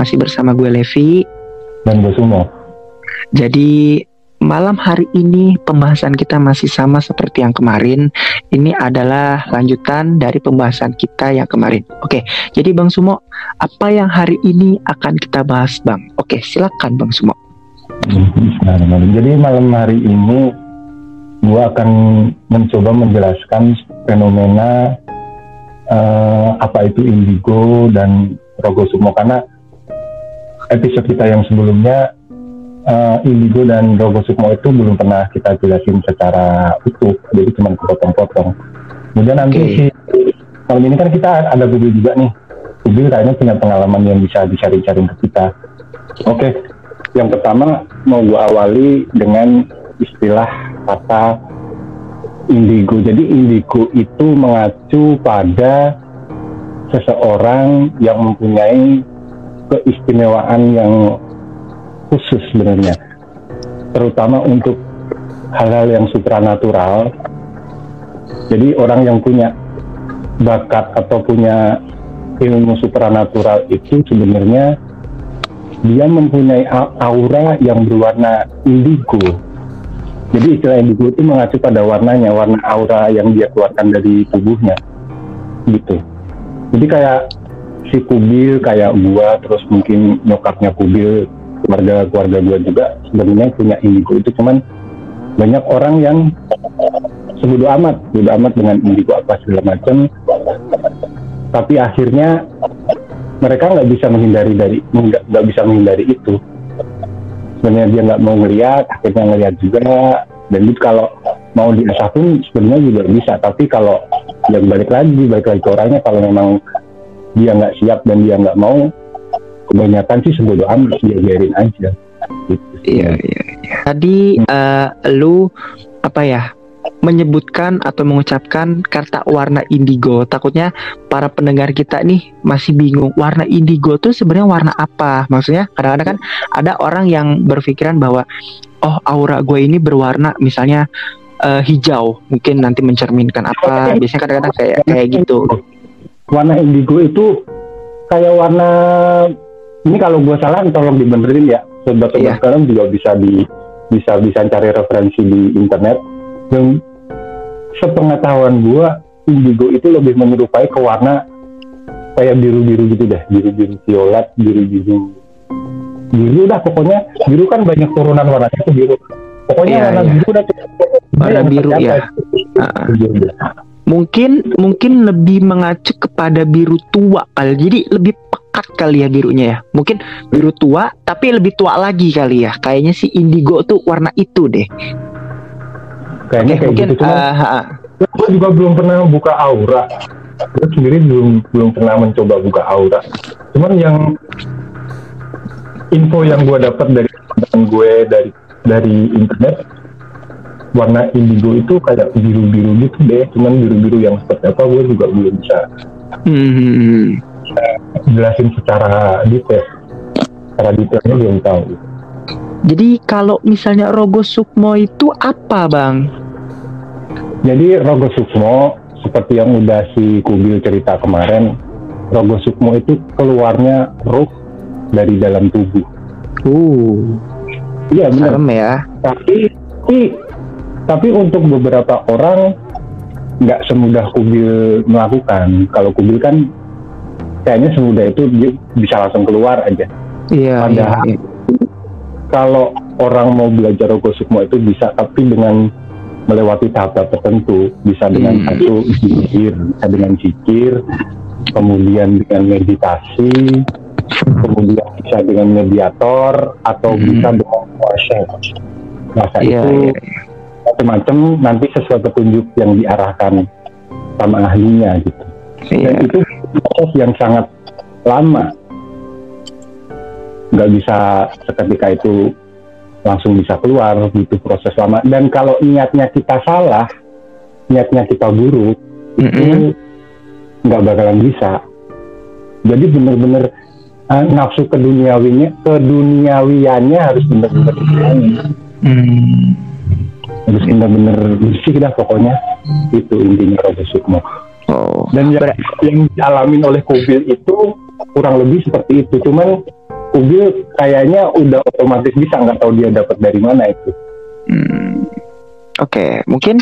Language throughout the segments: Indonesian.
masih bersama gue Levi dan gue Sumo. Jadi malam hari ini pembahasan kita masih sama seperti yang kemarin. Ini adalah lanjutan dari pembahasan kita yang kemarin. Oke, jadi Bang Sumo, apa yang hari ini akan kita bahas, Bang? Oke, silakan Bang Sumo. Jadi malam hari ini gue akan mencoba menjelaskan fenomena uh, apa itu indigo dan rogo sumo karena episode kita yang sebelumnya uh, Indigo dan Rogo Sukmo itu belum pernah kita jelasin secara utuh, jadi cuma potong-potong. Kemudian nanti okay. si malam ini kan kita ada Google juga nih. Google kayaknya punya pengalaman yang bisa dicari-cari ke kita. Oke, okay. yang pertama mau gue awali dengan istilah kata indigo. Jadi indigo itu mengacu pada seseorang yang mempunyai keistimewaan yang khusus sebenarnya. Terutama untuk hal-hal yang supranatural. Jadi orang yang punya bakat atau punya ilmu supranatural itu sebenarnya dia mempunyai aura yang berwarna indigo. Jadi istilah indigo itu mengacu pada warnanya warna aura yang dia keluarkan dari tubuhnya. Gitu. Jadi kayak si Kubil kayak gua terus mungkin nyokapnya Kubil keluarga keluarga gua juga sebenarnya punya indigo itu. Cuman banyak orang yang sebodoh amat bodoh amat dengan indigo apa segala macam. Tapi akhirnya mereka nggak bisa menghindari dari nggak bisa menghindari itu. Sebenarnya dia nggak mau ngeliat akhirnya ngeliat juga. Dan itu kalau mau diasah pun sebenarnya juga bisa. Tapi kalau yang balik lagi balik lagi ke orangnya kalau memang dia nggak siap dan dia nggak mau kebanyakan sih sebodoh amat dia biarin aja. Gitu. iya iya iya. Tadi uh, lu apa ya menyebutkan atau mengucapkan kata warna indigo. Takutnya para pendengar kita nih masih bingung warna indigo tuh sebenarnya warna apa? Maksudnya kadang-kadang kan ada orang yang berpikiran bahwa oh aura gue ini berwarna misalnya uh, hijau mungkin nanti mencerminkan apa. Biasanya kadang-kadang kayak kayak gitu warna indigo itu kayak warna ini kalau gue salah tolong dibenerin ya. Sobat-sobat yeah. sekarang juga bisa di bisa bisa cari referensi di internet. Dan sepengetahuan gue indigo itu lebih menyerupai ke warna kayak biru-biru gitu deh. Biru-biru violet biru-biru biru dah pokoknya. Biru kan banyak turunan warnanya itu biru. Pokoknya yeah, warna yeah. biru udah warna biru ya uh mungkin mungkin lebih mengacu kepada biru tua kali. Jadi lebih pekat kali ya birunya ya. Mungkin biru tua tapi lebih tua lagi kali ya. Kayaknya si indigo tuh warna itu deh. Kayaknya kayak mungkin, gitu uh, uh, gue juga belum pernah buka aura. Gue sendiri belum belum pernah mencoba buka aura. Cuman yang info yang gue dapat dari teman gue dari dari internet warna indigo itu kayak biru-biru gitu deh cuman biru-biru yang seperti apa gue juga belum bisa hmm. jelasin secara detail secara detailnya belum tahu jadi kalau misalnya Rogo Sukmo itu apa bang? Jadi Rogo Sukmo seperti yang udah si Kubil cerita kemarin Rogo Sukmo itu keluarnya roh dari dalam tubuh. Uh, iya benar. ya. Tapi, tapi tapi untuk beberapa orang nggak semudah kubil melakukan kalau kubil kan kayaknya semudah itu dia bisa langsung keluar aja iya padahal iya, iya. kalau orang mau belajar rogo sukmo itu bisa tapi dengan melewati tahap-tahap tertentu bisa dengan hmm. satu zikir bisa dengan zikir kemudian dengan meditasi kemudian bisa dengan mediator atau hmm. bisa dengan puasa masa iya, itu iya, iya macam-macam nanti sesuai petunjuk yang diarahkan sama ahlinya gitu. dan Iya. itu proses yang sangat lama nggak bisa seketika itu langsung bisa keluar gitu proses lama dan kalau niatnya kita salah niatnya kita buruk Mm-mm. itu nggak bakalan bisa jadi bener-bener eh, nafsu keduniawinya keduniawiannya harus bener-bener Hmm. Harus bener-bener bersih dah pokoknya itu intinya Robo Sukmo Oh. dan yang, yang dialamin oleh Kubil itu kurang lebih seperti itu cuman Kubil kayaknya udah otomatis bisa nggak tahu dia dapat dari mana itu Hmm. Oke, mungkin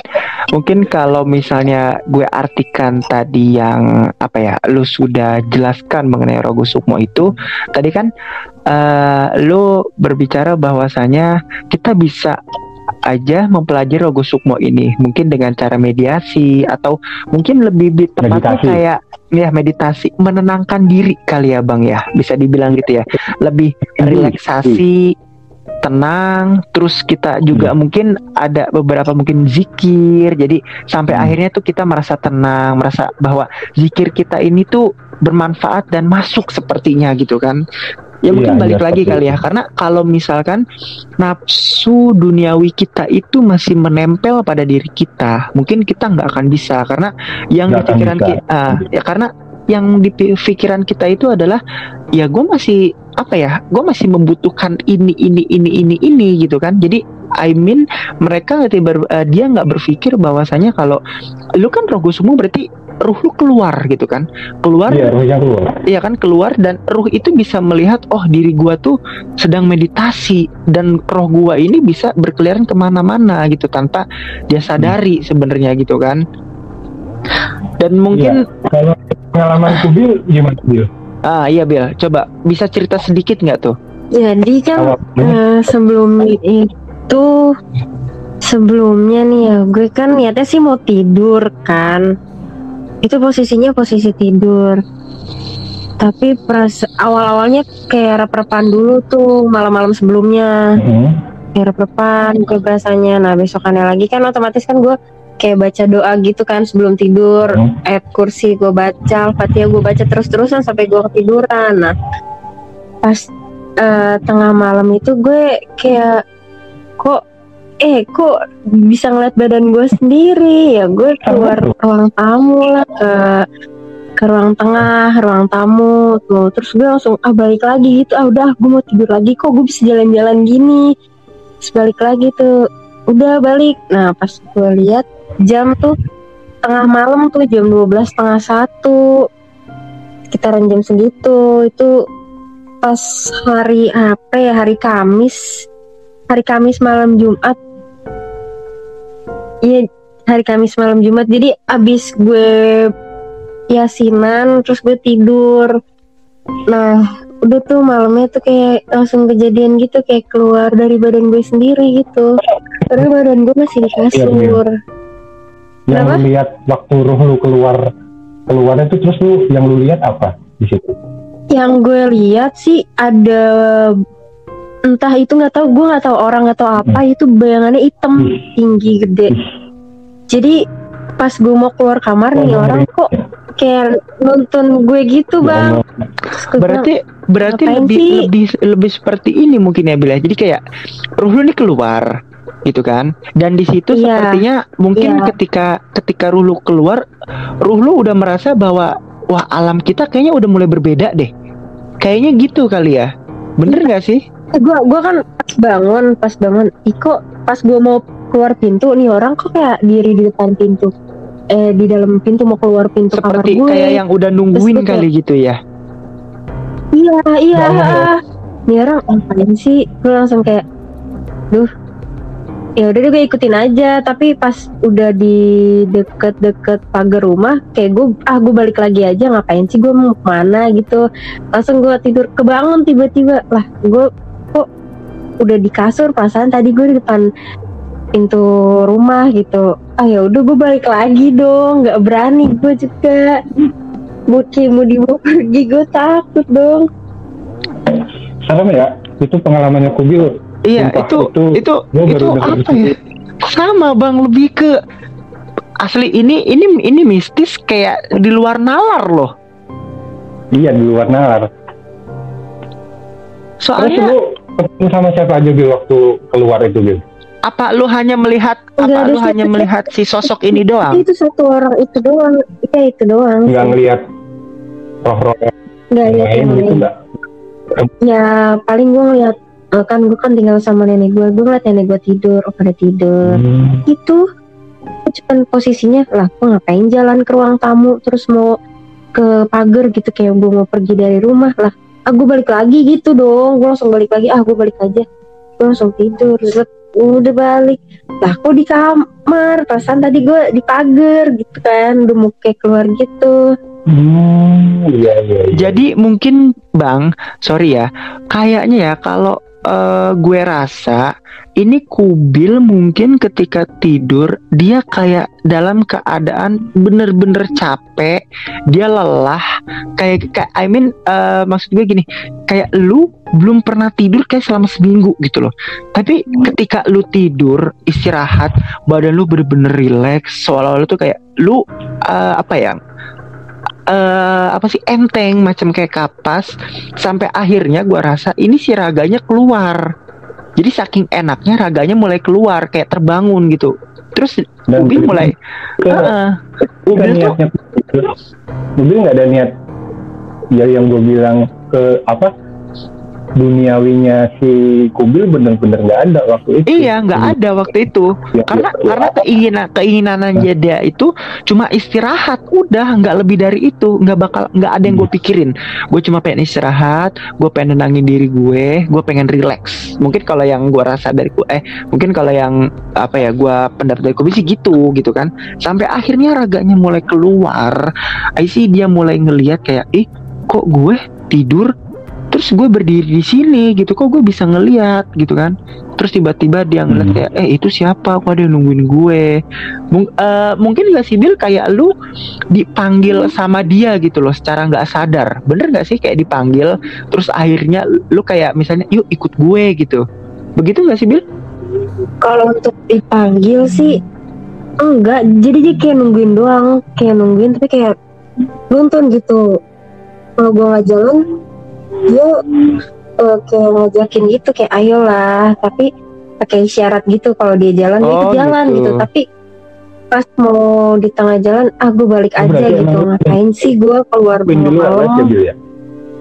mungkin kalau misalnya gue artikan tadi yang apa ya, lu sudah jelaskan mengenai Rogo Sukmo itu, tadi kan eh lu berbicara bahwasanya kita bisa aja mempelajari Rogo Sukmo ini, mungkin dengan cara mediasi atau mungkin lebih bi- tepatnya Meditasi. kayak ya meditasi, menenangkan diri kali ya bang ya, bisa dibilang gitu ya, lebih relaksasi tenang. Terus kita juga mungkin ada beberapa mungkin zikir. Jadi sampai Hmm. akhirnya tuh kita merasa tenang merasa bahwa zikir kita ini tuh bermanfaat dan masuk sepertinya gitu kan ya mungkin Iya, balik iya, lagi kali ya karena kalau misalkan nafsu duniawi kita itu masih menempel pada diri kita mungkin kita nggak akan bisa karena yang di Nggak akan pikiran bisa. kita ya karena yang di pi- pikiran kita itu adalah ya gue masih apa ya gue masih membutuhkan ini ini ini ini ini gitu kan. Jadi I mean mereka nggak tiba- eh, dia nggak berpikir bahwasanya kalau lu kan rogo semua berarti ruh lu keluar gitu kan keluar iya rohnya keluar Iya kan keluar dan ruh itu bisa melihat oh diri gua tuh sedang meditasi dan roh gua ini bisa berkeliaran ke mana-mana gitu tanpa dia sadari sebenarnya gitu kan. Dan mungkin kalau pengalaman Kubil gimana Bil ah iya Bill coba bisa cerita sedikit nggak tuh? Jadi kan awalnya eh, sebelum itu sebelumnya nih ya gue kan niatnya sih mau tidur kan. Itu posisinya posisi tidur. Tapi pras awal-awalnya kayak rep-repan dulu tuh malam-malam sebelumnya Hmm, kayak rep-repan gue berasanya. Nah besokannya lagi kan otomatis kan gue kayak baca doa gitu kan sebelum tidur hmm. ayat kursi gue baca Al-Fatihah gue baca terus-terusan sampai gue ketiduran nah pas eh, tengah malam itu gue kayak kok eh kok bisa ngeliat badan gue sendiri? Ya gue keluar ruang tamu lah ke ke ruang tengah ruang tamu tuh. Terus gue langsung ah balik lagi gitu. Ah udah gue mau tidur lagi kok gue bisa jalan-jalan gini. Terus balik lagi tuh udah balik. Nah pas gue lihat jam tuh tengah malam tuh jam 12 setengah satu sekitaran jam segitu. Itu pas hari apa ya? Hari Kamis. Hari Kamis malam Jumat iya hari Kamis malam Jumat. Jadi abis gue yasinan terus gue tidur. Nah udah tuh malamnya tuh kayak langsung kejadian gitu kayak keluar dari badan gue sendiri gitu. Karena badan gue masih di kasur. Yang Kenapa? lu lihat waktu roh lu keluar keluarnya itu terus lu yang lu lihat apa di situ? Yang gue lihat sih ada entah itu nggak tahu gue nggak tahu orang nggak tahu apa itu bayangannya hitam Ih. tinggi gede Ih. jadi pas gue mau keluar kamar nih Oh, orang kok kayak nonton gue gitu bang Berarti berarti lebih sih? lebih lebih seperti ini mungkin ya Bill ya. Jadi kayak ruh lu ini keluar gitu kan. Dan di situ Iya. sepertinya mungkin Iya. ketika ketika ruh lu keluar, ruh lu udah merasa bahwa wah alam kita kayaknya udah mulai berbeda deh. Kayaknya gitu kali ya. Bener nggak sih? Gue gue kan pas bangun pas bangun Iko pas gue mau keluar pintu nih orang kok kayak diri di depan pintu eh di dalam pintu mau keluar pintu kamar Seperti gue kayak yang udah nungguin Terus kali gitu ya. Iya, iya. Bangun Ini orang ngapain sih? Gue langsung kayak, duh, ya udah deh gue ikutin aja. Tapi pas udah di deket-deket pagar rumah, kayak gue, ah gue balik lagi aja. Ngapain sih gue mau ke mana gitu? Langsung gue tidur, kebangun tiba-tiba. Lah, gue udah di kasur. Perasaan tadi gue di depan pintu rumah gitu. Ah ya udah gue balik lagi dong. Gak berani gue juga. Mau mau dibawa pergi gue takut dong. serem ya itu pengalamannya Kubil Iya, Sumpah, itu itu itu itu apa ya? Sama Bang, lebih ke asli ini ini ini mistis kayak di luar nalar loh. Iya di luar nalar. Terus Soalnya lu ketemu sama siapa aja Bil waktu keluar itu Bil? apa lu hanya melihat Enggak apa lu hanya siapa-siapa. melihat si sosok ini doang? itu satu orang itu doang iya itu doang Nggak ngelihat roh-roh yang nggak lihat lain yang gitu lain nggak? ya paling gue ngeliat eh, kan gue kan tinggal sama nenek gue gue ngeliat nenek gue tidur pada tidur Hmm. itu cuman posisinya lah gue ngapain jalan ke ruang tamu terus mau ke pagar gitu kayak gue mau pergi dari rumah lah ah gue balik lagi gitu dong. Gue langsung balik lagi. Ah gue balik aja. Gue langsung tidur. Zet, udah balik. Lah kok di kamar? Perasaan tadi gue di pagar gitu kan. Udah mau kayak keluar gitu. Hmm, iya iya. iya. Jadi mungkin Bang, sorry ya, kayaknya ya kalau eh, gue rasa ini kubil mungkin ketika tidur dia kayak dalam keadaan bener-bener capek, dia lelah, kayak kayak I mean eh, maksud gue gini, kayak lu belum pernah tidur kayak selama seminggu gitu loh. Tapi ketika lu tidur istirahat, badan lu bener-bener rileks, seolah-olah tuh kayak lu eh, apa ya? eh apa sih enteng macam kayak kapas sampai akhirnya gua rasa ini si raganya keluar jadi saking enaknya raganya mulai keluar kayak terbangun gitu. Terus Dan Ubi mulai ke, bukan Ubil tuh Ubil nggak ada niat ya yang gue bilang ke apa duniawinya si Kubil bener-bener nggak ada waktu itu. Iya nggak ada waktu itu. Ya, karena ya, karena keinginan keinginannya dia itu cuma istirahat. Udah nggak lebih dari itu. Nggak bakal nggak ada yang gue pikirin. Gue cuma pengen istirahat gue pengen nenangin diri gue gue pengen relax. Mungkin kalau yang gue rasa dari ku- eh mungkin kalau yang apa ya gue pendapat dari Kubi sih gitu gitu kan. Sampai akhirnya raganya mulai keluar. I see dia mulai ngelihat kayak ih kok gue tidur terus gue berdiri di sini gitu kok gue bisa ngeliat gitu kan. Terus tiba-tiba dia ngeliat Hmm. kayak eh itu siapa? Kok ada yang nungguin gue? Mung- eh, mungkin gak sih Bil kayak lu dipanggil sama dia gitu loh secara nggak sadar. Bener gak sih kayak dipanggil terus akhirnya lu kayak misalnya yuk ikut gue gitu. Begitu gak sih Bil? Kalau untuk dipanggil sih enggak. Jadi dia kayak nungguin doang kayak nungguin tapi kayak nonton gitu. Kalau gua nggak jalan dia eh, kayak ngajakin gitu kayak ayolah tapi pakai isyarat gitu kalau dia jalan dia Oh, ikut jalan gitu. gitu tapi pas mau di tengah jalan ah gue balik aja berarti gitu ngapain sih gue keluar malam Bil ya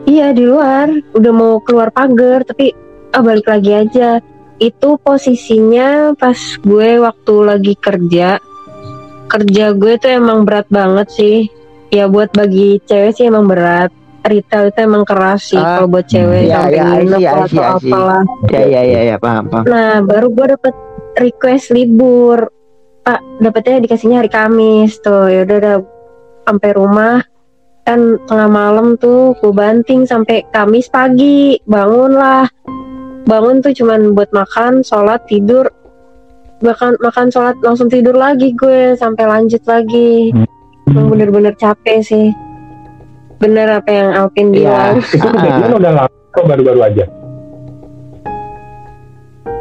Iya di luar, udah mau keluar pagar tapi ah balik lagi aja. Itu posisinya pas gue waktu lagi kerja. Kerja gue tuh emang berat banget sih. Ya buat bagi cewek sih emang berat. Retail itu emang keras sih Ah, kalau buat cewek iya, sampai iya, I nginep I atau see, I see. apalah. ya ya ya ya paham paham. Nah baru gue dapet request libur. Pak dapetnya dikasihnya hari Kamis tuh. Ya udah udah sampai rumah. Kan tengah malam tuh gue banting sampai Kamis pagi. Bangun lah bangun tuh cuman buat makan sholat tidur. Makan makan sholat langsung tidur lagi gue. Sampai lanjut lagi. Emang bener-bener capek sih bener apa yang Alvin Iya. bilang? Itu kejadian udah lama kok baru-baru aja.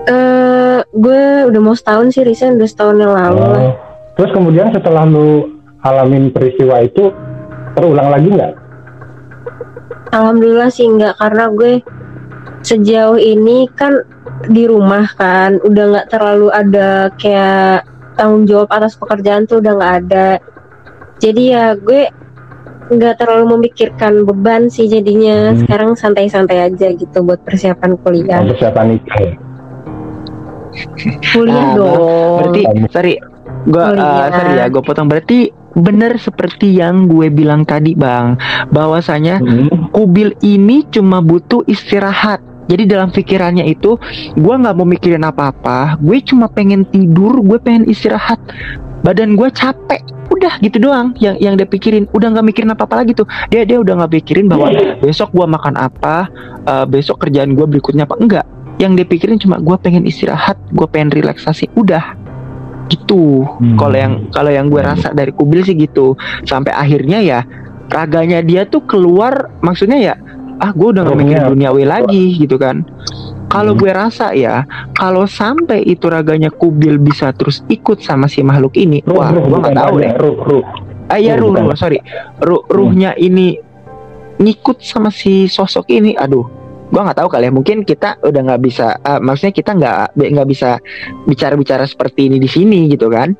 Eh gue udah mau setahun sih resign udah setahun yang lalu lah. Oh. terus kemudian setelah lu alamin peristiwa itu terulang lagi nggak? Alhamdulillah sih enggak karena gue sejauh ini kan di rumah kan udah nggak terlalu ada kayak tanggung jawab atas pekerjaan tuh udah nggak ada. Jadi ya gue nggak terlalu memikirkan beban sih jadinya Hmm. sekarang santai-santai aja gitu buat persiapan kuliah persiapan nikah ya? kuliah Ah, dong berarti sorry gue Kuliah. sorry ya gue potong berarti bener seperti yang gue bilang tadi bang bahwasanya Hmm. kubil ini cuma butuh istirahat. Jadi dalam pikirannya itu, gue nggak mau mikirin apa-apa. Gue cuma pengen tidur, gue pengen istirahat. Badan gue capek, udah gitu doang. Yang yang dia pikirin, udah nggak mikirin apa-apa lagi tuh. Dia dia udah nggak pikirin bahwa besok gue makan apa, eh, besok kerjaan gue berikutnya apa enggak. Yang dia pikirin cuma gue pengen istirahat, gue pengen relaksasi, udah gitu. Hmm. Kalau yang kalau yang gue rasa dari kubil sih gitu. Sampai akhirnya ya raganya dia tuh keluar maksudnya ya ah gue udah gak mikirin Ruhnya. duniawi lagi gitu kan kalau Hmm. gue rasa ya kalau sampai itu raganya kubil bisa terus ikut sama si makhluk ini Ruh, wah ruh, gue nggak tahu deh Ruh, ruh. ah ya Ruh, ruh, ruh sorry ruh, ruhnya ini ngikut sama si sosok ini aduh gue nggak tahu kali ya mungkin kita udah nggak bisa ah, maksudnya kita nggak nggak bisa bicara-bicara seperti ini di sini gitu kan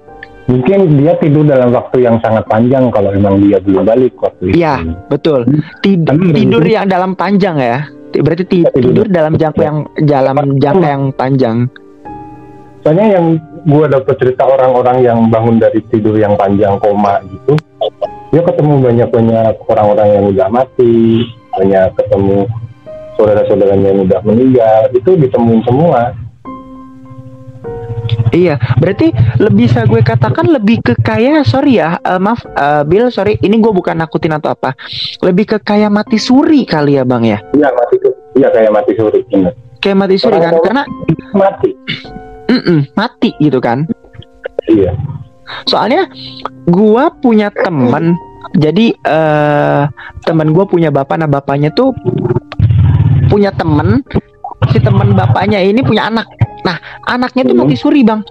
Mungkin dia tidur dalam waktu yang sangat panjang kalau emang dia belum balik waktu itu. Iya. betul Tid- Tapi tidur yang dalam panjang ya Ti- berarti ti- tidur. dalam jangka yang dalam jangka yang panjang Soalnya yang gue dapet cerita orang-orang yang bangun dari tidur yang panjang koma gitu, dia ketemu banyak-banyak orang-orang yang udah mati, banyak ketemu saudara-saudaranya yang udah meninggal, itu ditemuin semua. Iya, berarti lebih bisa gue katakan lebih ke kayak sorry ya, eh, maaf eh, Bill sorry, ini gue bukan nakutin atau apa, lebih ke kayak mati suri kali ya bang ya, Iya mati iya kayak mati suri, bener. kayak mati suri kan, Orang- karena Mati. mm-mm, mati gitu kan. Iya. Soalnya gue punya temen, jadi eh temen gue punya bapak, nah bapaknya tuh punya temen, si temen bapaknya ini punya anak, nah anaknya tuh Hmm. mati suri bang,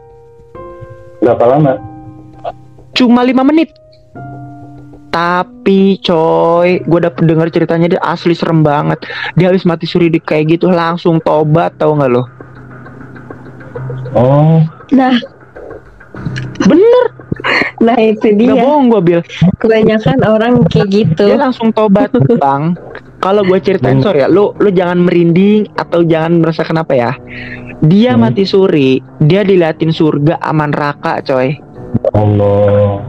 Berapa lama? cuma lima menit. Tapi coy, gue dapet denger ceritanya dia asli serem banget. Dia habis mati suri di kayak gitu langsung tobat tau nggak lo? Oh, Nah, Bener, nah itu dia. bohong gue bil. Kebanyakan orang kayak gitu. Dia langsung tobat bang. Kalau gue ceritain Hmm. sorry ya, lu lu jangan merinding atau jangan merasa kenapa ya. Dia Hmm. mati suri, dia diliatin surga aman raka coy. Allah.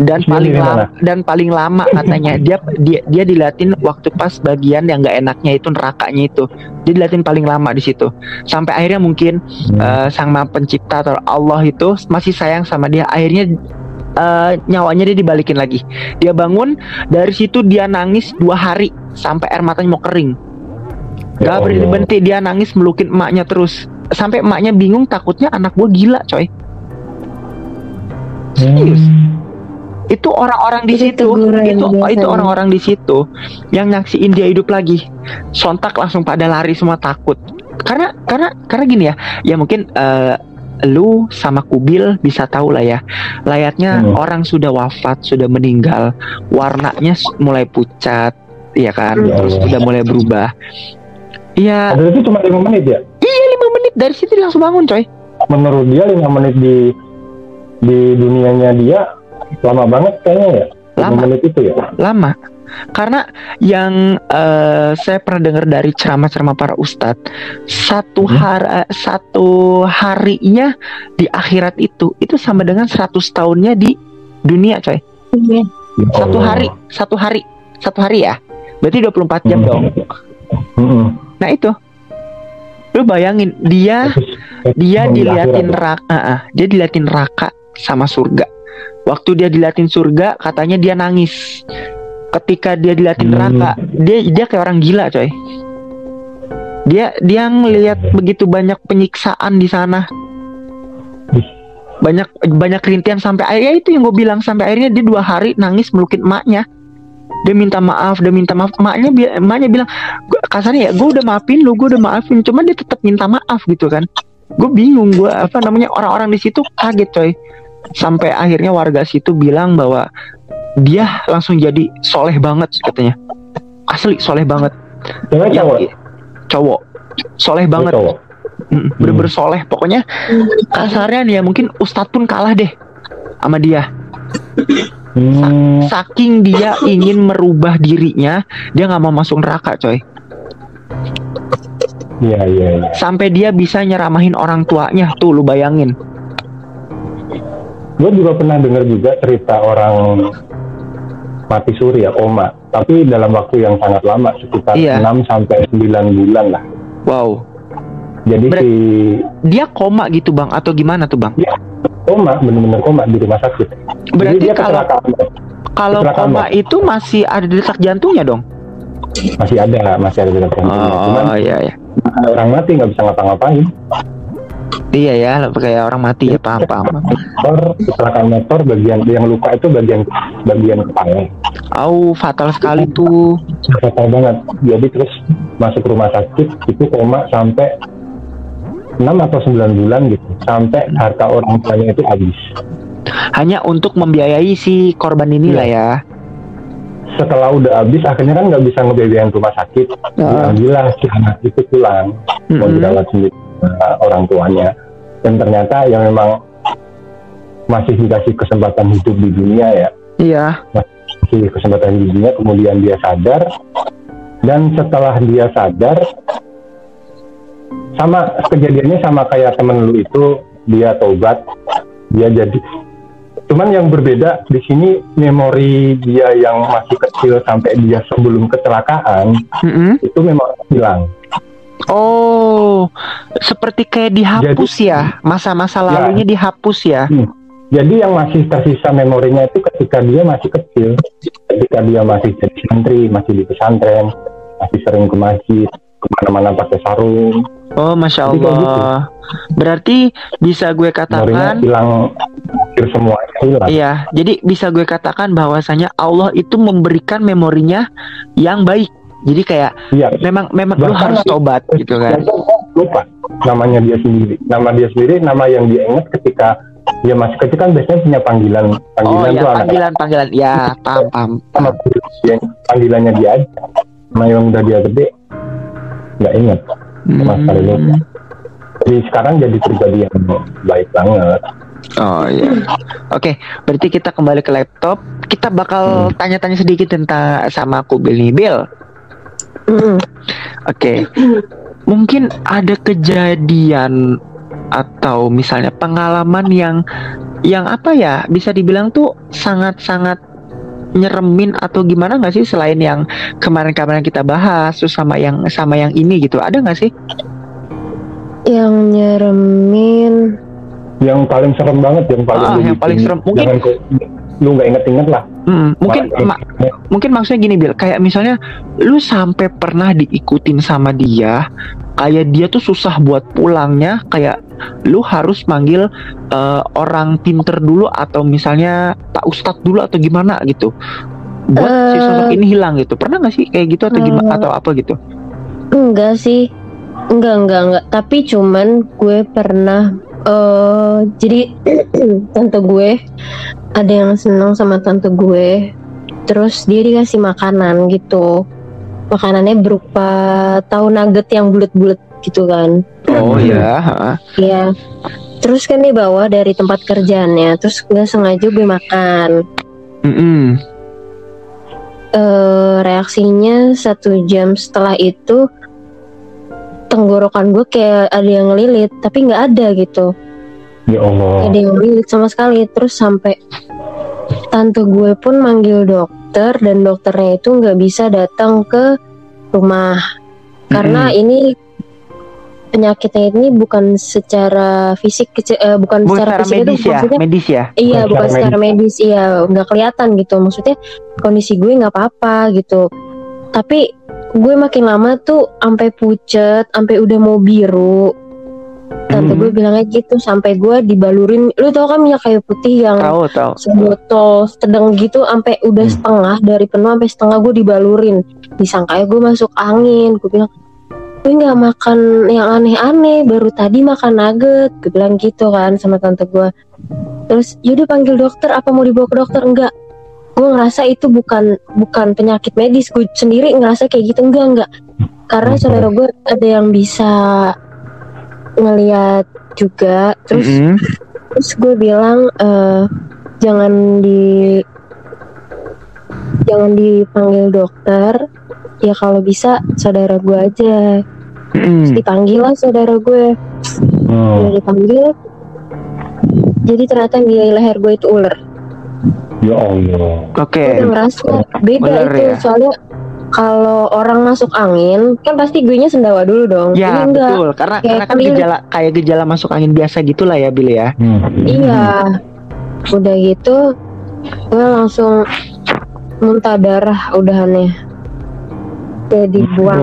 dan Terus paling lama dan paling lama katanya dia dia dia diliatin waktu pas bagian yang nggak enaknya itu nerakanya itu dia diliatin paling lama di situ sampai akhirnya mungkin Hmm. eh, sang maha pencipta atau Allah itu masih sayang sama dia akhirnya eh, nyawanya dia dibalikin lagi. Dia bangun dari situ dia nangis dua hari sampai air matanya mau kering. Ya Gak berhenti Allah. berhenti dia nangis melukin emaknya terus. Sampai emaknya bingung takutnya anak gua gila coy. Serius. Hmm. itu orang-orang di Itu situ itu itu orang-orang di situ yang nyaksiin dia hidup lagi. Sontak langsung pada lari semua takut. Karena karena karena gini ya ya mungkin eh, lu sama kubil bisa tahu lah ya layaknya Hmm. orang sudah wafat sudah meninggal warnanya mulai pucat ya kan Hmm. terus Ya udah mulai berubah Iya, itu cuma lima menit ya. iya lima menit dari situ langsung bangun coy. Menurut dia lima menit di di dunianya dia lama banget kayaknya ya. Lima Lama. menit itu ya. lama karena yang eh, saya pernah dengar dari ceramah-ceramah para ustadz satu Hmm. hari satu harinya di akhirat itu itu sama dengan 100 tahunnya di dunia coy Iya. Ya satu hari satu hari satu hari ya berarti 24 jam Hmm. dong Mm-mm. nah itu lu bayangin dia Terus, dia Di diliatin neraka ah, dia diliatin neraka sama surga waktu dia diliatin surga katanya dia nangis ketika dia diliatin Hmm. neraka dia dia kayak orang gila coy. Dia dia ngelihat begitu banyak penyiksaan di sana. Banyak banyak rintian sampai akhirnya itu yang gue bilang sampai akhirnya dia dua hari nangis melukin emaknya. Dia minta maaf dia minta maaf. Emaknya bi- emaknya bilang "Gua- kasarnya ya gue udah maafin lu gue udah maafin. Cuman dia tetap minta maaf gitu kan. Gue bingung gue apa namanya orang-orang di situ kaget coy. Sampai akhirnya warga situ bilang bahwa dia langsung jadi soleh banget katanya. Asli soleh banget. Cewek cowok. cowok. Soleh banget. cowok. Mm, bener-bener soleh. Pokoknya kasarnya nih ya mungkin Ustadz pun kalah deh sama dia. Hmm. saking dia ingin merubah dirinya dia nggak mau masuk neraka coy. Iya iya iya. sampai dia bisa nyeramahin orang tuanya. Tuh lu bayangin. Gue juga pernah dengar juga cerita orang mati suri ya koma, tapi dalam waktu yang sangat lama sekitar Iya. 6 sampai 9 bulan lah. wow Jadi Ber- si dia koma gitu bang atau gimana tuh bang koma bener-bener koma di rumah sakit. berarti Jadi dia kalau kalau kecelakaan, koma Bang. itu masih ada detak jantungnya dong masih ada masih ada detak jantungnya. Cuman oh iya ya orang mati nggak bisa ngapa-ngapain. Iya ya kayak orang mati ya paham paham Motor kecelakaan motor bagian yang luka itu bagian bagian kepala. Au fatal sekali tuh Fatal banget. Jadi terus masuk rumah sakit itu koma sampai 6 atau 9 bulan gitu sampai harta orang tuanya itu habis Hanya untuk membiayai si korban ini Iya. lah ya. setelah udah habis akhirnya kan nggak bisa ngebiayain rumah sakit Heeh. Alhamdulillah si anak itu pulang mau Mm-mm. dirawat sendiri uh, orang tuanya. Dan ternyata yang memang masih dikasih kesempatan hidup di dunia ya. Iya. kasih kesempatan di dunia kemudian dia sadar. Dan setelah dia sadar sama kejadiannya sama kayak temen lu itu dia tobat dia jadi. Cuman yang berbeda di sini memori dia yang masih kecil sampai dia sebelum kecelakaan Mm-mm. itu memang hilang Oh, seperti kayak dihapus ya, masa-masa Ya. lalunya dihapus ya. Jadi yang masih tersisa memorinya itu ketika dia masih kecil, ketika dia masih jadi santri, masih di pesantren, masih sering ke masjid, ke mana-mana pakai sarung, Oh, masya Jadi kayak Allah. Berarti bisa gue memorinya katakan, hilang, hampir semuanya hilang. iya. Jadi bisa gue katakan bahwasanya Allah itu memberikan memorinya yang baik. Jadi kayak Iya, memang memang lu harus tobat gitu kan. lupa namanya dia sendiri. Nama dia sendiri, nama yang dia ingat ketika dia masih kecil kan biasanya punya panggilan, Oh panggilan ya tuh anak panggilan panggilan ya paham paham. sama panggilannya dia aja. Nama yang udah dia gede, nggak ingat. Sama sekali lupa. Hmm. Jadi sekarang jadi pribadi yang baik banget. Oh iya. Oke, berarti kita kembali ke laptop. Kita bakal Hmm. tanya-tanya sedikit tentang sama aku Bill nih, Bill. Oke. Mungkin ada kejadian atau misalnya pengalaman yang yang apa ya bisa dibilang tuh sangat-sangat nyeremin atau gimana nggak sih selain yang kemarin-kemarin kita bahas terus sama yang sama yang ini gitu. Ada nggak sih? Yang nyeremin? Yang paling serem banget, yang paling Ah, yang paling serem. Mungkin- jangan lu nggak inget-inget lah. Hmm, mungkin ma- mungkin maksudnya gini Bil kayak misalnya lu sampai pernah diikutin sama dia kayak dia tuh susah buat pulangnya kayak lu harus manggil eh, orang pinter dulu atau misalnya Pak Ustadz dulu atau gimana gitu buat si Eh. sosok ini hilang gitu pernah nggak sih kayak gitu atau gimana Eh. atau apa gitu Enggak sih Enggak enggak enggak Tapi cuman gue pernah eh Jadi Tante gue Ada yang senang sama tante gue. Terus dia dikasih makanan gitu. Makanannya berupa Tahu nugget yang bulat-bulat gitu kan. Oh ya ha. Iya. Terus kan dia bawa dari tempat kerjaannya. Terus nggak sengaja gue makan. Mm-mm. eh reaksinya satu jam setelah itu tenggorokan gue kayak ada yang ngelilit tapi nggak ada gitu. Ya Allah. Nggak ada yang ngelilit sama sekali. Terus sampai tante gue pun manggil dokter dan dokternya itu nggak bisa datang ke rumah. Karena ini penyakitnya ini bukan secara fisik kece- eh, bukan, bukan secara secara fisik itu medis ya? maksudnya medis ya? Iya Bukan bukan secara secara medis. Iya nggak kelihatan gitu. Maksudnya kondisi gue nggak apa-apa gitu. Tapi gue makin lama tuh sampai pucet sampai udah mau biru. Tante Hmm. gue bilangnya gitu sampai gue dibalurin. Lu tau kan minyak kayu putih yang tahu tahu sebotol sedang gitu sampai udah Hmm. setengah dari penuh sampai setengah gue dibalurin. Disangkanya gue masuk angin gue bilang gue nggak makan yang aneh-aneh baru tadi makan nugget. Gue bilang gitu kan sama tante gue. Terus yaudah panggil dokter apa mau dibawa ke dokter? Enggak gue ngerasa itu bukan bukan penyakit medis gue sendiri ngerasa kayak gitu enggak enggak karena Hmm. saudara gue ada yang bisa ngeliat juga terus Mm-mm. Terus gue bilang eh, jangan di jangan dipanggil dokter. Ya kalau bisa saudara gue aja. Mm-mm. Terus dipanggil lah saudara gue. Hmm. Udah dipanggil. Jadi ternyata di leher gue itu ular. Ya Allah. oke udah ngerasa beda Ular itu ya? soalnya kalau orang masuk angin kan pasti gue nya sendawa dulu dong. Ya Ini enggak. betul karena Kayak karena kan gejala kayak gejala masuk angin biasa gitulah ya Billy ya. Hmm. Iya. Udah gitu gue langsung muntah darah udahannya. Kayak dibuang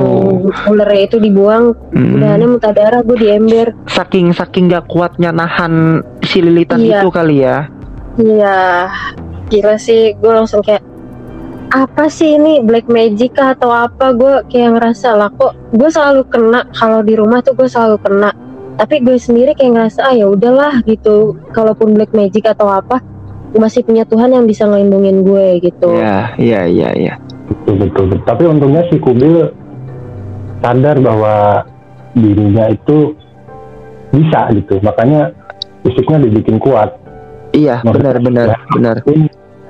ulernya itu dibuang, Mm. udahannya muntah darah gue di ember. Saking saking gak kuatnya nahan si lilitan Iya. itu kali ya. Iya. Gila sih, gue langsung kayak apa sih ini black magic kah atau apa? Gue kayak ngerasa lah kok gue selalu kena kalau di rumah tuh gue selalu kena. Tapi gue sendiri kayak ngerasa ah ya udahlah gitu kalaupun black magic atau apa masih punya Tuhan yang bisa ngelindungin gue gitu. Iya, iya, iya, iya. betul betul, betul. tapi untungnya si Kubil sadar bahwa dirinya itu bisa gitu. Makanya fisiknya dibikin kuat Iya, Maksudnya, benar,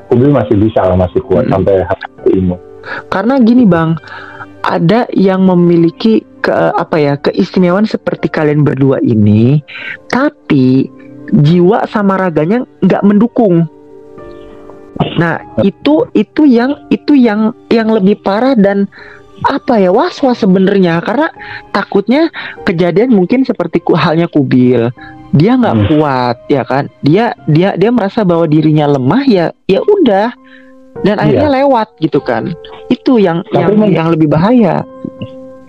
Kubil masih bisa lah masih kuat Mm. sampai hari ini Karena gini bang, ada yang memiliki ke apa ya keistimewaan seperti kalian berdua ini, tapi jiwa sama raganya nggak mendukung. Nah itu itu yang itu yang yang lebih parah dan apa ya was was sebenarnya karena takutnya kejadian mungkin seperti halnya kubil dia nggak Hmm. kuat ya kan? Dia dia dia merasa bahwa dirinya lemah ya ya udah. Dan akhirnya lewat gitu kan. Itu yang Tapi yang men- yang lebih bahaya.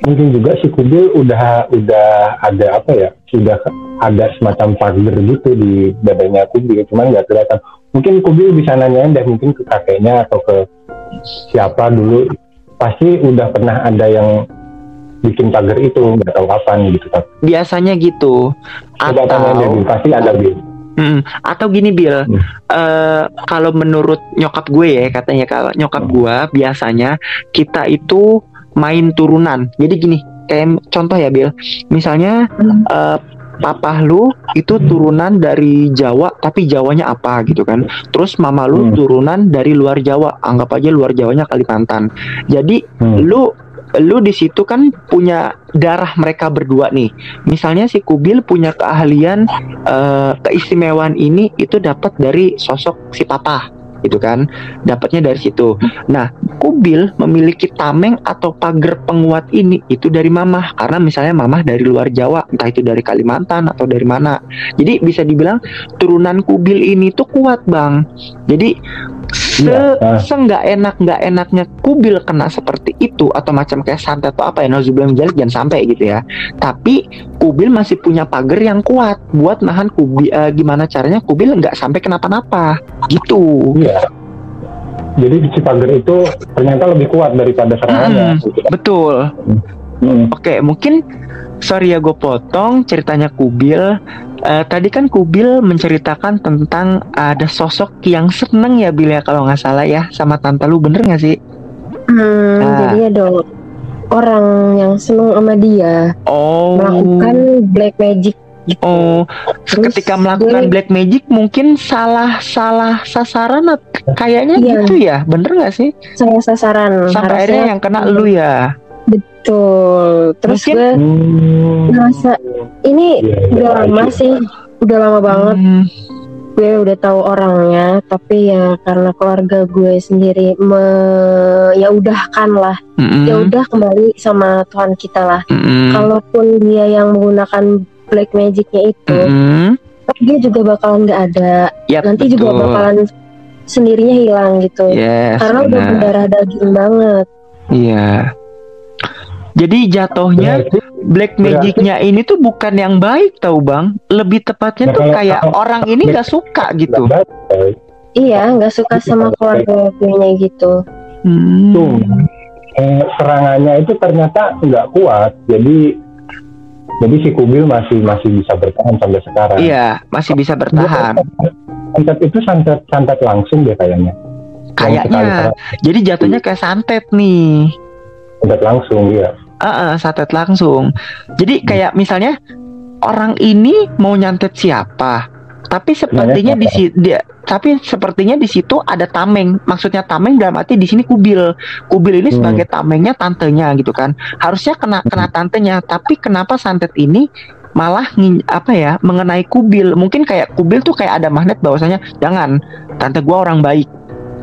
Mungkin juga si Kubil udah udah ada apa ya sudah ada semacam pagar gitu di badannya Kubil cuman nggak kelihatan. Mungkin Kubil bisa nanyain deh mungkin ke kakeknya atau ke siapa dulu. Pasti udah pernah ada yang bikin pagar itu nggak tahu kapan gitu tapi biasanya gitu atau Bil. pasti ada Bil Mm, atau gini Bill, Hmm. eh, kalau menurut nyokap gue ya katanya kalau nyokap Hmm. gue biasanya kita itu main turunan. Jadi gini, kayak contoh ya Bill, misalnya Hmm. eh, papa lu itu turunan dari Jawa tapi Jawanya apa gitu kan. Terus mama lu Hmm. turunan dari luar Jawa, anggap aja luar Jawanya Kalimantan. Jadi Hmm. lu lu di situ kan punya darah mereka berdua nih. Misalnya si Kubil punya keahlian eh, keistimewaan ini itu dapat dari sosok si papa gitu kan. Dapatnya dari situ. Nah, Kubil memiliki tameng atau pagar penguat ini itu dari mamah karena misalnya mamah dari luar Jawa, entah itu dari Kalimantan atau dari mana. Jadi bisa dibilang turunan Kubil ini tuh kuat, Bang. Jadi se Iya, ah. seenggak enak nggak enaknya kubil kena seperti itu atau macam kayak santet atau apa ya nauzubillah min dzalik, jangan sampai gitu ya tapi kubil masih punya pagar yang kuat buat nahan kubil eh, gimana caranya kubil nggak sampai kenapa-napa gitu iya jadi si pagar itu ternyata lebih kuat daripada serangannya Mm-mm. gitu. betul Hmm. Oke, mungkin sorry ya gue potong ceritanya Kubil. Eh, tadi kan Kubil menceritakan tentang ada sosok yang seneng ya Bil ya kalau nggak salah ya sama tante lu bener nggak sih? Hmm, Ah. jadi ada orang yang seneng sama dia Oh, melakukan black magic gitu. oh, Terus ketika melakukan gue- black magic mungkin salah salah sasaran kayaknya Iya. gitu ya, bener nggak sih? saya sasaran Sampai harusnya akhirnya yang kena lu ya. Betul terus Mungkin- gue Hmm. ngerasa ini Iya, iya, udah lama iya. sih udah lama banget Hmm, gue udah tahu orangnya tapi ya karena keluarga gue sendiri me ya udah kan lah mm-mm, ya udah kembali sama Tuhan kita lah mm-mm, kalaupun dia yang menggunakan black magicnya itu mm-mm. tapi dia juga bakalan nggak ada Yap, nanti juga betul. bakalan sendirinya hilang gitu Yes, karena udah benar. berdarah daging banget Iya. Jadi jatuhnya Berarti black Berarti- magicnya ini tuh bukan yang baik tau bang. Lebih tepatnya Nah, tuh kayak orang ini nggak suka gitu. baik. iya nggak suka sama keluarga gue nya gitu Hmm. Tuh, eh, serangannya itu ternyata nggak kuat. Jadi jadi si Kubil masih masih bisa bertahan sampai sekarang. Iya, masih bisa bertahan. Santet itu santet santet langsung deh kayaknya. Kayaknya. Jadi jatuhnya kayak santet nih. santet langsung ya. Ah, santet langsung. Jadi kayak misalnya orang ini mau nyantet siapa, tapi sepertinya di si- dia tapi sepertinya di situ ada tameng. Maksudnya tameng dalam arti di sini kubil. Kubil ini Hmm. sebagai tamengnya tantenya gitu kan. Harusnya kena kena tantenya, tapi kenapa santet ini malah ngin- apa ya mengenai kubil mungkin kayak kubil tuh kayak ada magnet bahwasanya jangan tante gua orang baik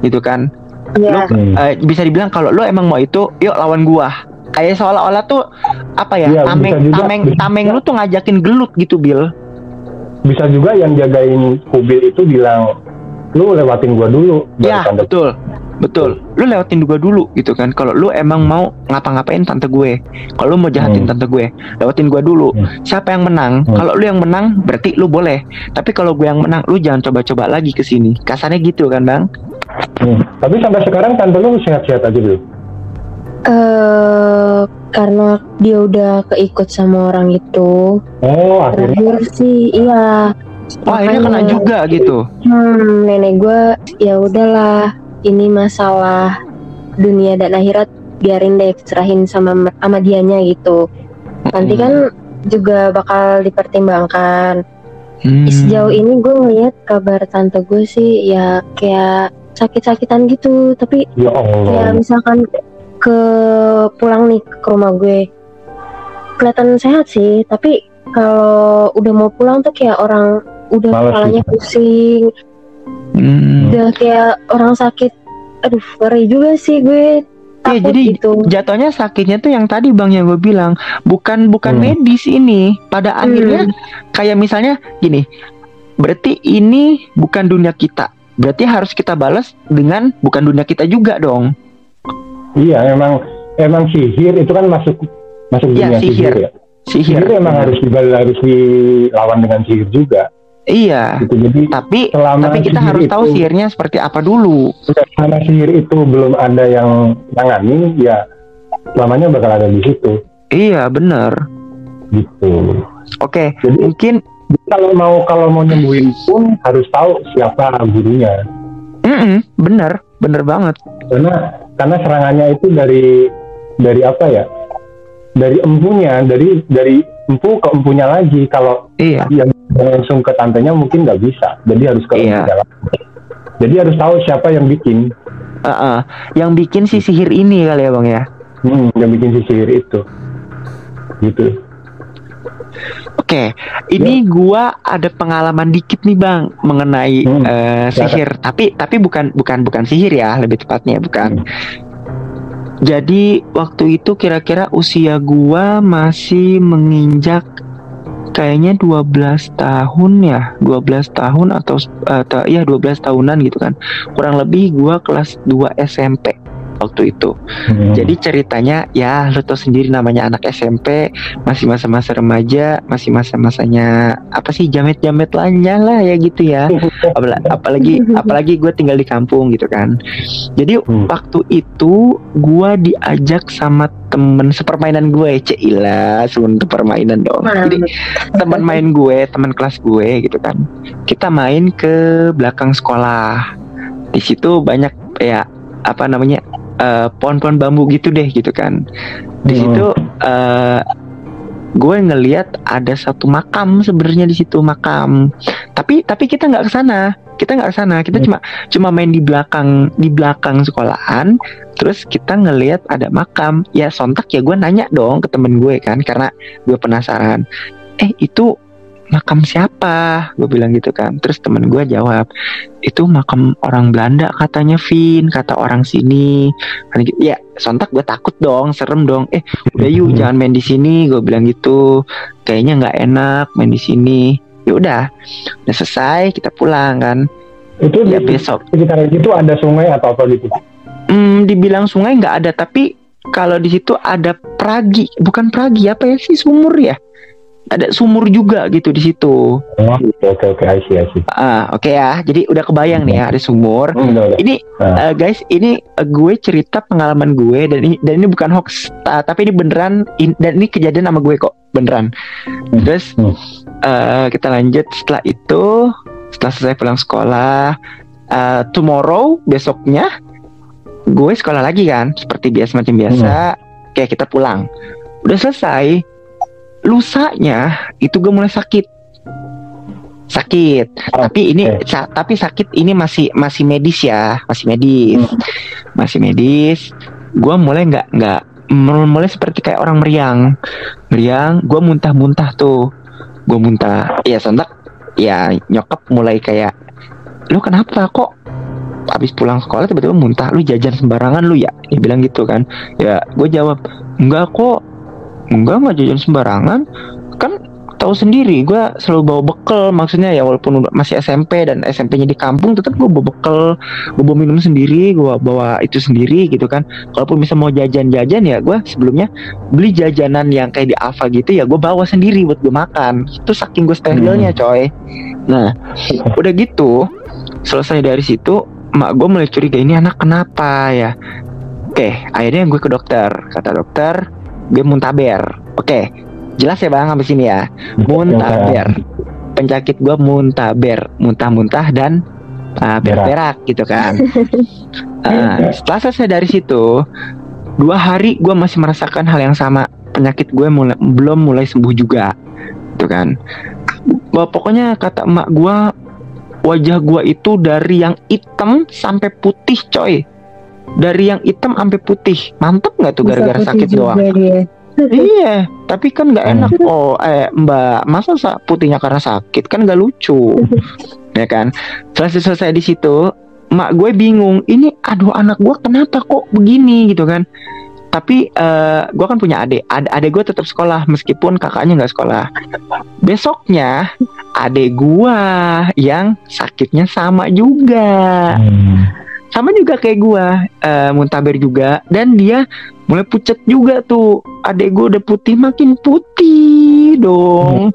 gitu kan Iya Hmm. Eh, bisa dibilang kalau lo emang mau itu yuk lawan gua kayak seolah-olah tuh apa ya Iya, tameng juga. tameng Bisa tameng lu tuh ngajakin gelut gitu Bill Bisa juga yang jagain Kubil itu bilang lu lewatin gua dulu ya santet." betul betul lu lewatin gua dulu gitu kan kalau lu emang mau ngapa-ngapain tante gue kalau lu mau jahatin Hmm. tante gue lewatin gua dulu Hmm. siapa yang menang Hmm. kalau lu yang menang berarti lu boleh tapi kalau gue yang menang lu jangan coba-coba lagi ke sini kasarnya gitu kan bang Hmm. Tapi sampai sekarang tante lu sehat-sehat aja belum? Eh karena dia udah keikut sama orang itu Oh akhirnya. terakhir sih iya Oh akhirnya kena juga gitu. hmm, nenek gue ya udahlah ini masalah dunia dan akhirat biarin deh serahin sama sama dianya gitu nanti kan juga bakal dipertimbangkan Hmm. sejauh ini gue ngeliat kabar tante gue sih ya kayak sakit-sakitan gitu tapi Ya ya Allah. misalkan ke pulang nih ke rumah gue kelihatan sehat sih tapi kalau udah mau pulang tuh kayak orang udah Males kepalanya gitu. pusing Hmm. udah kayak orang sakit aduh ngeri juga sih gue Iya, takut jadi gitu jatuhnya sakitnya tuh yang tadi bang yang gue bilang bukan bukan Hmm. medis ini. Pada akhirnya kayak misalnya gini, berarti ini bukan dunia kita. Berarti harus kita balas dengan bukan dunia kita juga dong. Iya emang emang sihir itu kan masuk masuk Iya, dunia sihir. sihir ya. Sihir. Sihir emang harus dibal harus dilawan dengan sihir juga. Iya. Gitu. Jadi Tapi selama tapi kita harus tahu itu- sihirnya seperti apa dulu. Karena sihir itu belum ada yang nangani, ya selamanya bakal ada di situ, Iya bener. gitu. Oke, Jadi mungkin kalau mau kalau mau nyembuhin pun harus tahu siapa gurunya, mm-mm, bener bener banget. karena karena serangannya itu dari dari apa ya? Dari empunya, dari dari empu ke empunya lagi. Kalau Iya. yang langsung ke tantenya mungkin nggak bisa, jadi harus ke Iya. lagi. Jadi harus tahu siapa yang bikin, Uh-uh. Yang bikin si sihir ini kali ya bang ya. hmm, yang bikin si sihir itu, gitu. Oke, ini gua ada pengalaman dikit nih bang mengenai Hmm, eh, sihir. Tapi tapi bukan bukan bukan sihir ya, lebih tepatnya bukan. Jadi waktu itu kira-kira usia gua masih menginjak kayaknya 12 tahun ya, 12 tahun atau eh, ta- ya 12 tahunan gitu kan. Kurang lebih gua kelas 2 SMP waktu itu. Hmm. Jadi ceritanya ya lo tau sendiri namanya anak SMP masih masa-masa remaja, masih masa-masanya apa sih jamet-jamet lainnya lah ya gitu ya. Apala- apalagi apalagi gue tinggal di kampung gitu kan. Jadi Hmm. waktu itu gue diajak sama temen sepermainan gue, Cila, sebelum permainan dong. Jadi teman main gue, teman kelas gue gitu kan. Kita main ke belakang sekolah. Di situ banyak ya apa namanya eh, pohon-pohon bambu gitu deh gitu kan. Di Hmm. situ eh, gue ngeliat ada satu makam sebenarnya di situ makam. Tapi tapi kita nggak ke sana. Kita nggak ke sana. Kita Hmm. cuma cuma main di belakang di belakang sekolahan. Terus kita ngeliat ada makam. Ya sontak ya gue nanya dong ke temen gue kan karena gue penasaran. Eh itu makam siapa? Gue bilang gitu kan. Terus temen gue jawab, itu makam orang Belanda katanya Vin, kata orang sini. Kan gitu. Ya sontak gue takut dong, serem dong. Eh udah yuk jangan main di sini. Gue bilang gitu. Kayaknya nggak enak main di sini. Ya udah, udah selesai kita pulang kan. Itu Ya di besok. sekitar itu ada sungai atau apa gitu? Hmm, dibilang sungai nggak ada, tapi kalau di situ ada pragi, bukan pragi apa ya sih sumur ya? Ada sumur juga gitu di situ. Oh, oke oke oke, I see, I see. Ah, oke ya. Jadi udah kebayang nih ya ada sumur. Hmm, udah, udah. Ini eh, guys, ini eh, gue cerita pengalaman gue dan ini dan ini bukan hoax, ta- tapi ini beneran in- dan ini kejadian sama gue kok beneran. Hmm. Terus Hmm. eh, kita lanjut setelah itu, setelah selesai pulang sekolah, eh, tomorrow besoknya gue sekolah lagi kan, seperti biasa macam biasa. Kayak kita pulang, udah selesai. Lusanya itu gue mulai sakit, sakit. Oh, tapi ini sa- tapi sakit ini masih masih medis ya, masih medis, Hmm. masih medis. Gue mulai nggak nggak mul- mulai seperti kayak orang meriang, meriang. Gue muntah-muntah tuh, gue muntah. Ya sontak, ya nyokap mulai kayak, lu kenapa kok? Abis pulang sekolah tiba-tiba muntah, lu jajan sembarangan lu ya? Dia bilang gitu kan. Ya, gue jawab, enggak kok, enggak nggak jajan sembarangan. Kan tahu sendiri gue selalu bawa bekal maksudnya ya walaupun udah masih SMP dan SMP-nya di kampung tetap gue bawa bekal gue bawa minum sendiri gue bawa itu sendiri gitu kan. Kalaupun bisa mau jajan-jajan ya gue sebelumnya beli jajanan yang kayak di Alfa gitu ya gue bawa sendiri buat gue makan. Itu saking gue sterilnya coy. Nah udah gitu selesai dari situ mak gue mulai curiga ini anak kenapa ya? Oke akhirnya gue ke dokter kata dokter gue muntaber. Oke jelas ya bang habis ini ya. Muntaber. penyakit gue muntaber. Muntah-muntah dan uh, berak-berak gitu kan. Uh, setelah selesai dari situ dua hari gue masih merasakan hal yang sama. Penyakit gue mulai belum mulai sembuh juga gitu kan. Wah, pokoknya kata emak gue wajah gue itu dari yang hitam sampai putih coy dari yang hitam sampai putih. Mantep nggak tuh gara-gara sakit doang? dia. iya tapi kan nggak enak. Oh eh mbak masa sa- putihnya karena sakit? Kan nggak lucu. Ya kan? Selesai selesai di situ mak gue bingung ini aduh anak gue kenapa kok begini? Gitu kan. Tapi eh, gue kan punya adik. Ad adik gue tetap sekolah meskipun kakaknya nggak sekolah. Besoknya adik gue yang sakitnya sama juga. Hmm. Sama juga kayak gua eh, muntaber juga. Dan dia mulai pucet juga tuh. Adek gua udah putih makin putih dong.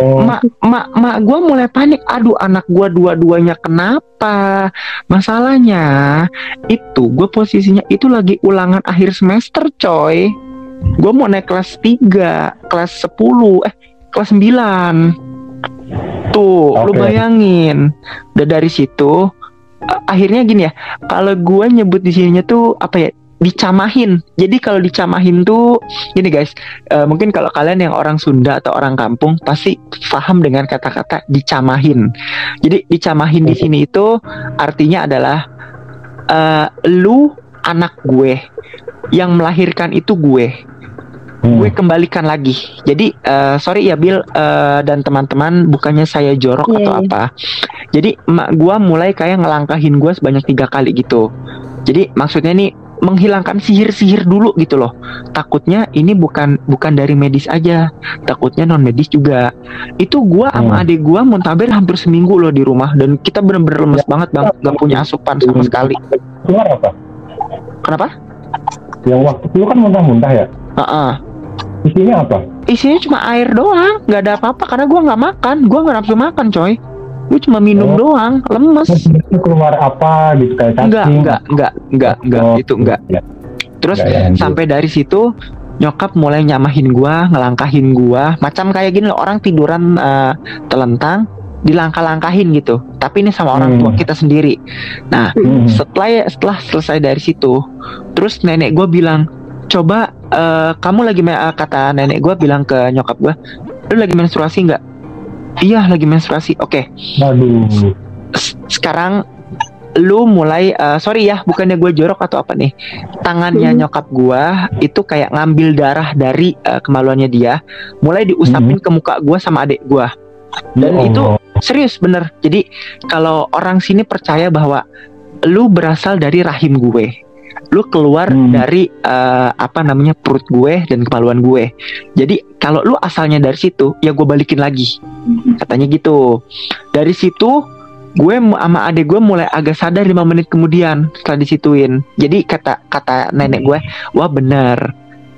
Oh, mak mak mak gua mulai panik. Aduh anak gua dua-duanya kenapa? Masalahnya itu gue posisinya itu lagi ulangan akhir semester coy. Gua mau naik kelas 3 kelas 10 eh kelas 9 tuh lu Oke. bayangin. Udah dari situ akhirnya gini ya kalau gua nyebut di sininya tuh apa ya dicamahin. Jadi kalau dicamahin tuh gini guys eh, mungkin kalau kalian yang orang Sunda atau orang kampung pasti paham dengan kata-kata dicamahin. Jadi dicamahin di sini itu artinya adalah eh, lu anak gue. Yang melahirkan itu gue hmm. gue kembalikan lagi. Jadi eh, sorry ya Bill eh, dan teman-teman, bukannya saya jorok Iya, atau iya. apa. Jadi emak gue mulai kayak ngelangkahin gue sebanyak tiga kali gitu. Jadi maksudnya nih menghilangkan sihir-sihir dulu gitu loh. Takutnya ini bukan bukan dari medis aja, takutnya non medis juga. Itu gua sama Hmm. adik gua muntaber hampir seminggu loh di rumah dan kita bener-bener lemes banget bang, gak punya asupan sama sekali. keluar apa Kenapa? yang waktu itu kan muntah-muntah ya Heeh. Isinya apa? Isinya cuma air doang. Nggak ada apa-apa karena gua nggak makan. Gua nggak nafsu makan coy. Gue cuma minum Oh. doang lemes. Keluar apa gitu kayak cacing? Enggak enggak enggak enggak enggak Oh, itu enggak ya. terus ya, lanjut. sampai dari situ nyokap mulai nyamahin gua ngelangkahin gua. Macam kayak gini loh orang tiduran eh, telentang dilangkah-langkahin gitu. Tapi ini sama orang Hmm. tua kita sendiri. Nah Hmm. setelah setelah selesai dari situ terus nenek gue bilang coba eh, kamu lagi eh, kata nenek gue bilang ke nyokap gue lu lagi menstruasi nggak? Iya lagi menstruasi. Oke. Waduh. S- sekarang lu mulai eh, sorry ya bukannya gue jorok atau apa nih tangannya Hmm. nyokap gue itu kayak ngambil darah dari eh, kemaluannya dia mulai diusapin ke muka gue sama adik gue dan Ya itu serius bener. Jadi kalau orang sini percaya bahwa lu berasal dari rahim gue lu keluar Hmm. dari eh, apa namanya perut gue dan kemaluan gue. Jadi kalau lu asalnya dari situ ya gue balikin lagi. Katanya gitu. Dari situ gue sama adik gue mulai agak sadar lima menit kemudian setelah disituin. Jadi kata kata nenek gue wah bener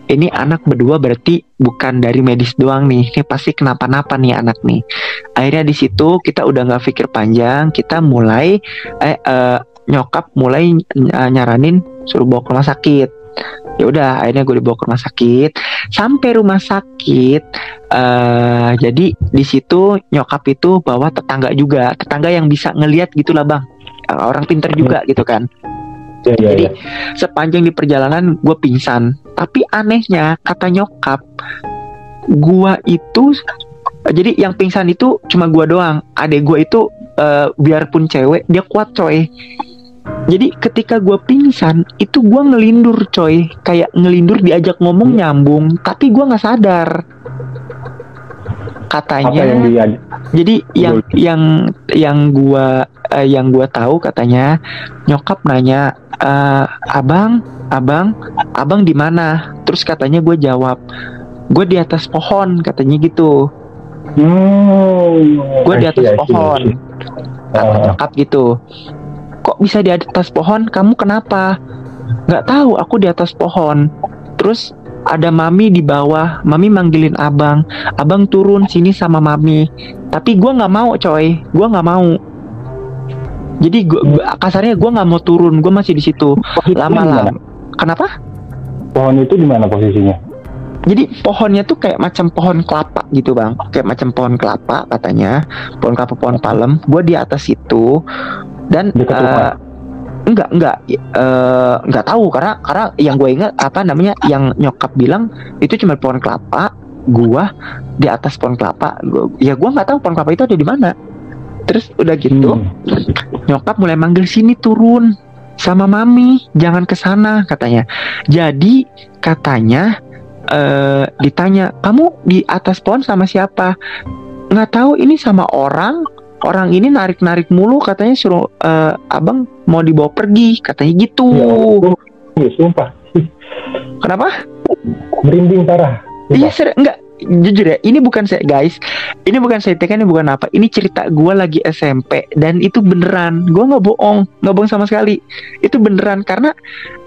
ini anak berdua berarti bukan dari medis doang nih. Ini pasti kenapa-napa nih anak nih. Akhirnya di situ kita udah nggak pikir panjang. Kita mulai eh, eh, nyokap mulai ny- nyaranin suruh bawa ke rumah sakit. Ya udah akhirnya gue dibawa ke rumah sakit. Sampai rumah sakit eh jadi di situ nyokap itu bawa tetangga juga. Tetangga yang bisa ngelihat gitulah bang. Eh, orang pinter juga gitu kan. Ya, ya, jadi ya. sepanjang di perjalanan gue pingsan. Tapi anehnya kata nyokap gua itu jadi yang pingsan itu cuma gua doang. Adek gua itu eh, biarpun cewek dia kuat coy jadi ketika gua pingsan itu gua ngelindur coy. Kayak ngelindur diajak ngomong nyambung tapi gua nggak sadar. Apa katanya yang dia jadi yang yang yang gua eh, yang gua tahu katanya nyokap nanya "Eh, abang abang abang di mana? Terus katanya gue jawab gue di atas pohon katanya gitu. Hmm, gue di atas pohon. kata Ah. nyokap gitu kok bisa di atas pohon? Kamu kenapa? Nggak tahu aku di atas pohon. Terus ada mami di bawah. Mami manggilin abang. Abang turun sini sama mami. Tapi gua nggak mau coy. Gua nggak mau. Jadi gua, kasarnya gue nggak mau turun, gue masih di situ. Lama-lama. Kenapa? Pohon itu di mana posisinya? Jadi pohonnya tuh kayak macam pohon kelapa gitu bang, kayak macam pohon kelapa katanya, pohon kelapa pohon palem. Gue di atas itu dan Dekat eh, enggak enggak eh, enggak tahu karena karena yang gue ingat apa namanya yang nyokap bilang itu cuma pohon kelapa. Gua di atas pohon kelapa, gua, ya gua nggak tahu pohon kelapa itu ada di mana. Terus udah gitu, Hmm. nyokap mulai manggil sini turun sama mami jangan ke sana katanya jadi katanya eh ditanya kamu di atas pohon sama siapa nggak tahu ini sama orang orang ini narik narik mulu katanya suruh eh, abang mau dibawa pergi katanya gitu. Ya Allah, ya, sumpah. kenapa? Merinding parah. iya ser enggak. Jujur ya ini bukan saya guys. Ini bukan saya tekan ini bukan apa. Ini cerita gua lagi SMP dan itu beneran. Gua nggak bohong nggak bohong sama sekali. Itu beneran karena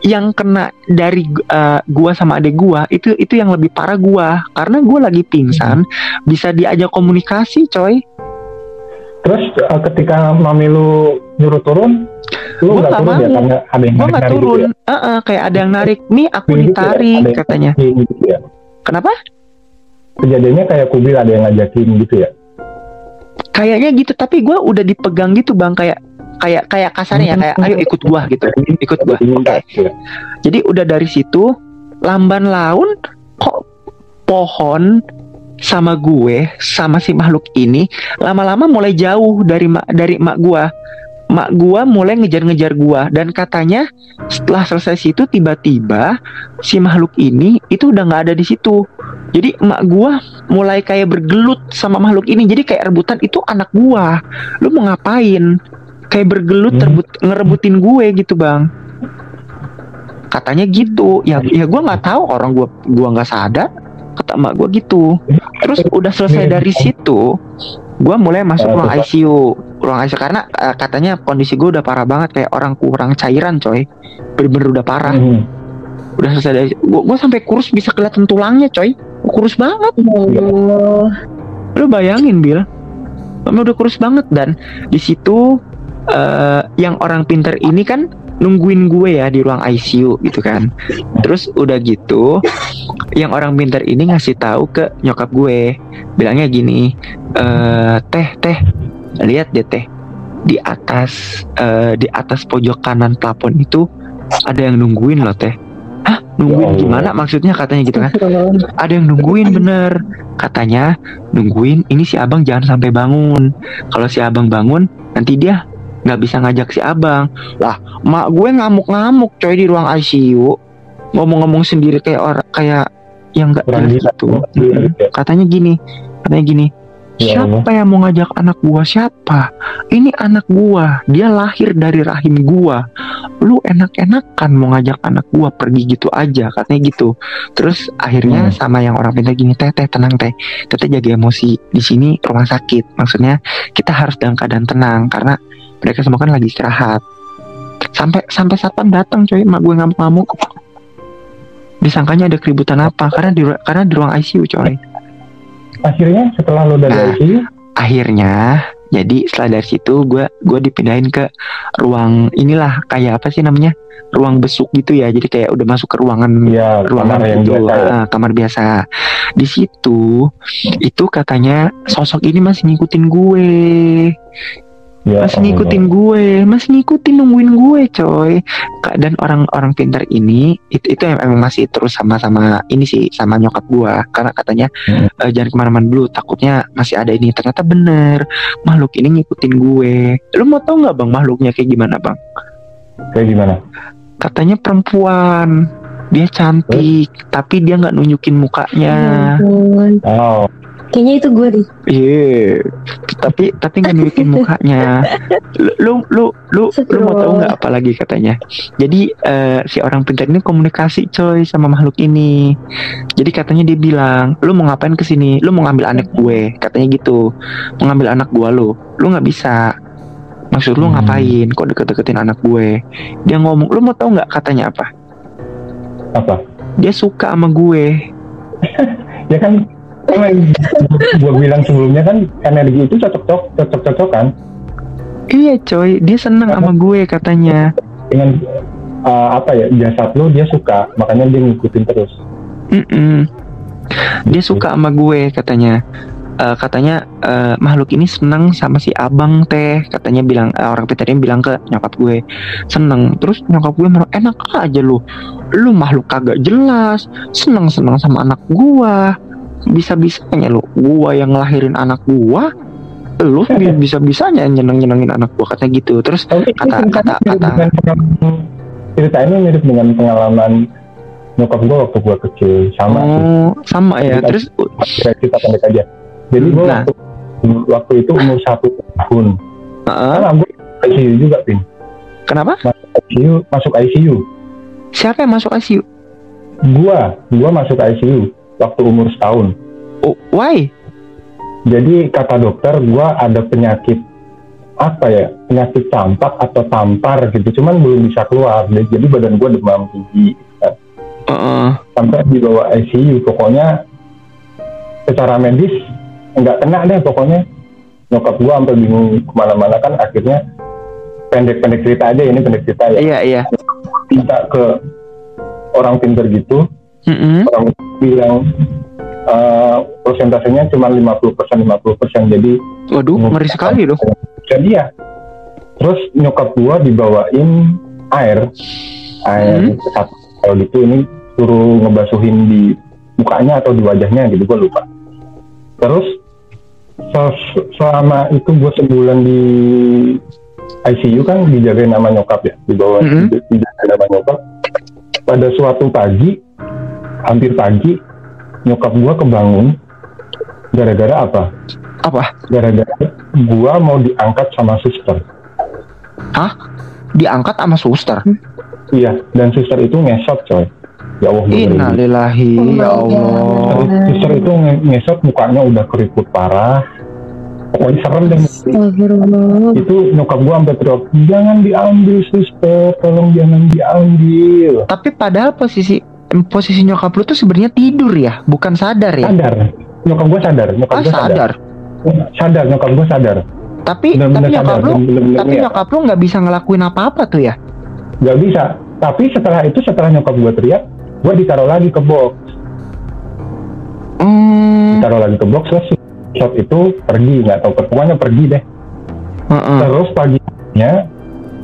yang kena dari uh, gua sama adik gua itu itu yang lebih parah gua. Karena gua lagi pingsan bisa diajak komunikasi coy Terus eh, ketika mami lu nyuruh turun, lu nggak turun ya karena ada yang gua nggak narik-narik turun. gitu ya? Eh, eh, kayak ada yang narik nih aku Gitu ya, ditarik yang katanya. gitu ya. kenapa? Kejadiannya kayak kubil ada yang ngajakin gitu ya. kayaknya gitu tapi gua udah dipegang gitu bang. Kayak kayak kayak kasarnya ya kayak ayo ikut gua gitu. Ikut gua. Gitu ya. Jadi udah dari situ lamban laun kok pohon sama gue sama si makhluk ini lama-lama mulai jauh dari mak dari mak gua. Mak gua mulai ngejar-ngejar gua dan katanya setelah selesai situ tiba-tiba si makhluk ini itu udah nggak ada di situ. Jadi emak gua mulai kayak bergelut sama makhluk ini. Jadi kayak rebutan itu anak gua. Lu mau ngapain? Kayak bergelut Hmm. terbut ngerebutin gue gitu, Bang katanya gitu ya ya gue nggak tahu orang gue gua nggak sadar kata emak gue gitu terus udah selesai dari situ gue mulai masuk ruang. ICU ruang ICU karena eh, katanya kondisi gue udah parah banget kayak orang kurang cairan coy bener-bener udah parah Hmm. udah selesai dari gue gue sampai kurus bisa kelihatan tulangnya coy kurus banget. Allah. lu bayangin Bill Mama udah kurus banget dan di situ eh, yang orang pinter ini kan nungguin gue ya di ruang ICU gitu kan. Terus udah gitu yang orang pinter ini ngasih tahu ke nyokap gue. Bilangnya gini eh teh teh lihat deh teh di atas eh, di atas pojok kanan plafon itu ada yang nungguin loh teh. Hah? Ya nungguin Allah. gimana maksudnya? katanya gitu kan. Ada yang nungguin bener. Katanya nungguin ini si abang jangan sampai bangun. Kalau si abang bangun nanti dia nggak bisa ngajak si abang. Lah mak gue ngamuk-ngamuk coy di ruang ICU ngomong-ngomong sendiri kayak orang kayak yang nggak jelas gitu. Iya, Mm-mm. iya. katanya gini katanya gini Ya siapa yang mau ngajak anak gua? Siapa? Ini anak gua. Dia lahir dari rahim gua. Lu enak-enakan mau ngajak anak gua pergi gitu aja katanya gitu. Terus akhirnya Hmm. sama yang orang pintar gini teh teh tenang teh. Teteh jaga emosi di sini rumah sakit. Maksudnya kita harus dalam keadaan tenang karena mereka semua kan lagi istirahat. Sampai sampai satpam datang coy. Mak gue ngamuk-ngamuk. Disangkanya ada keributan apa? Karena di karena di ruang ICU coy. Akhirnya setelah lu dari Nah. ICU, akhirnya jadi setelah dari situ gue gue dipindahin ke ruang inilah kayak apa sih namanya? Ruang besuk gitu ya. Jadi kayak udah masuk ke ruangan ya ruangan kamar yang itu biasa ah, kamar biasa. Di situ itu katanya sosok ini masih ngikutin gue Ya masih Allah. ngikutin gue masih ngikutin nungguin gue coy. Dan orang-orang pintar ini itu itu em- emang masih terus sama-sama ini sih sama nyokap gue karena katanya Hmm. "Eh, jangan ke mana-mana dulu takutnya masih ada ini. Ternyata bener makhluk ini ngikutin gue. Lu mau tau nggak bang makhluknya kayak gimana bang? Kayak gimana? katanya perempuan. Dia cantik tapi dia nggak nunjukin mukanya. Ya. Oh, Kayaknya itu gue deh. Iya, tapi tapi nggak nunjukin mukanya. Lu lu lu lu, lu mau tahu nggak apa lagi katanya? Jadi eh, si orang pintar ini komunikasi coy sama makhluk ini. Jadi katanya dia bilang, lu mau ngapain ke sini? Lu mau ngambil anak gue? Katanya gitu. Mau ngambil anak gue lu? Lu nggak bisa. Maksud lu Hmm. ngapain? Kok deket-deketin anak gue? Dia ngomong, lu mau tahu nggak katanya apa? apa? Dia suka sama gue. Ya kan gue bilang sebelumnya kan energi itu cocok cocok cocok cocok kan Iya coy, dia seneng sama gue katanya. dengan uh, apa ya jasad lo dia suka. Makanya dia ngikutin terus. Mm-mm. Dia suka sama gue katanya. Eh, katanya eh, makhluk ini seneng sama si abang teh katanya bilang eh, orang Peternya bilang ke nyokap gue. Seneng. Terus nyokap gue merasa enak aja lu. Lu makhluk kagak jelas. Seneng seneng sama anak gua bisa bisanya lu. Gua yang ngelahirin anak gua lu bisa bisanya nyeneng nyenengin anak gua katanya gitu. Terus Tapi Kata- kata- kata- cerita ini mirip dengan pengalaman nyokap gue waktu gue kecil. Sama oh sama ya. Terus Kita kita pendek aja. Jadi gue Nah. waktu, waktu itu umur satu tahun. Heeh, Karena gue ICU juga, Pin. kenapa? ICU, masuk ICU. siapa yang masuk ICU? Gua, gua masuk ICU waktu umur setahun. oh, why? Jadi kata dokter, gua ada penyakit apa ya penyakit campak atau tampar gitu. Cuman belum bisa keluar. Jadi badan gua demam tinggi Heeh. sampai dibawa ICU pokoknya secara medis nggak kena deh pokoknya. Nyokap gua sampai bingung ke mana-mana kan akhirnya pendek-pendek cerita aja. Ini pendek cerita ya. Iya iya. Minta ke orang pinter gitu Mm-mm. orang bilang eh, persentasenya cuma 50% 50% jadi waduh ngeri sekali loh jadi ya terus nyokap gua dibawain air air Hmm. satu kalau gitu ini suruh ngebasuhin di mukanya atau di wajahnya gitu gua lupa terus se- selama itu gua sebulan di ICU kan dijagain sama nyokap ya dibawa Mhm. di- dijagain sama nyokap pada suatu pagi hampir pagi nyokap gua kebangun. Gara-gara apa? Apa? Gara-gara gua mau diangkat sama suster. Diangkat sama suster? Iya dan suster itu ngesot coy. Ya Allah. Innalillahi Oh ya Allah. Suster itu nge- ngesot mukanya udah keriput parah. Pokoknya serem deh. Astagfirullah. itu nyokap gua sampai teriak jangan diambil suster. Tolong jangan diambil. Tapi padahal posisi posisi nyokap lu tuh sebenarnya tidur ya bukan sadar ya? Sadar. Nyokap gua sadar nyokap ah gua sadar. sadar? Sadar nyokap gua sadar. Tapi benar-benar tapi nyokap sadar lu benar-benar tapi niat. nyokap lu nggak bisa ngelakuin apa-apa tuh ya? Nggak bisa. Tapi setelah itu setelah nyokap gua teriak gua ditaruh lagi ke box. Hmm. Ditaruh lagi ke box terus shot itu pergi. Nggak tahu pokoknya pergi deh. Heeh. terus paginya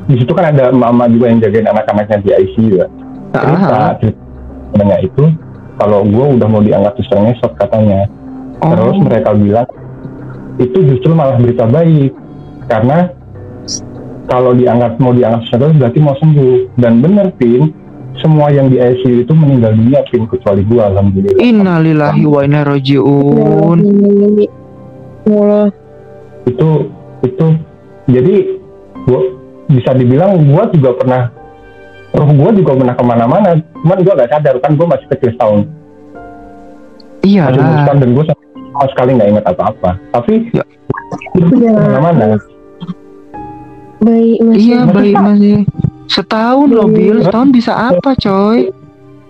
di situ kan ada mama juga yang jagain anak-anaknya di ICU ya cerita Ah, ceritanya itu kalau gue udah mau diangkat suster ngesot katanya oh. terus mereka bilang itu justru malah berita baik karena kalau diangkat mau diangkat suster ngesot berarti mau sembuh dan bener pin semua yang di ICU itu meninggal dunia pin kecuali gue alhamdulillah Innalillahi wa inna rojiun. Itu itu jadi gua bisa dibilang gua juga pernah roh gua juga pernah ke mana-mana cuman gua gak sadar kan gua masih kecil setahun masih Iyalah. setahun dan gua sama sekali nggak ingat apa-apa tapi Ya. itu Ya. ke mana-mana Baik masih. Iya baik masih setahun loh Bil. Setahun bisa apa coy?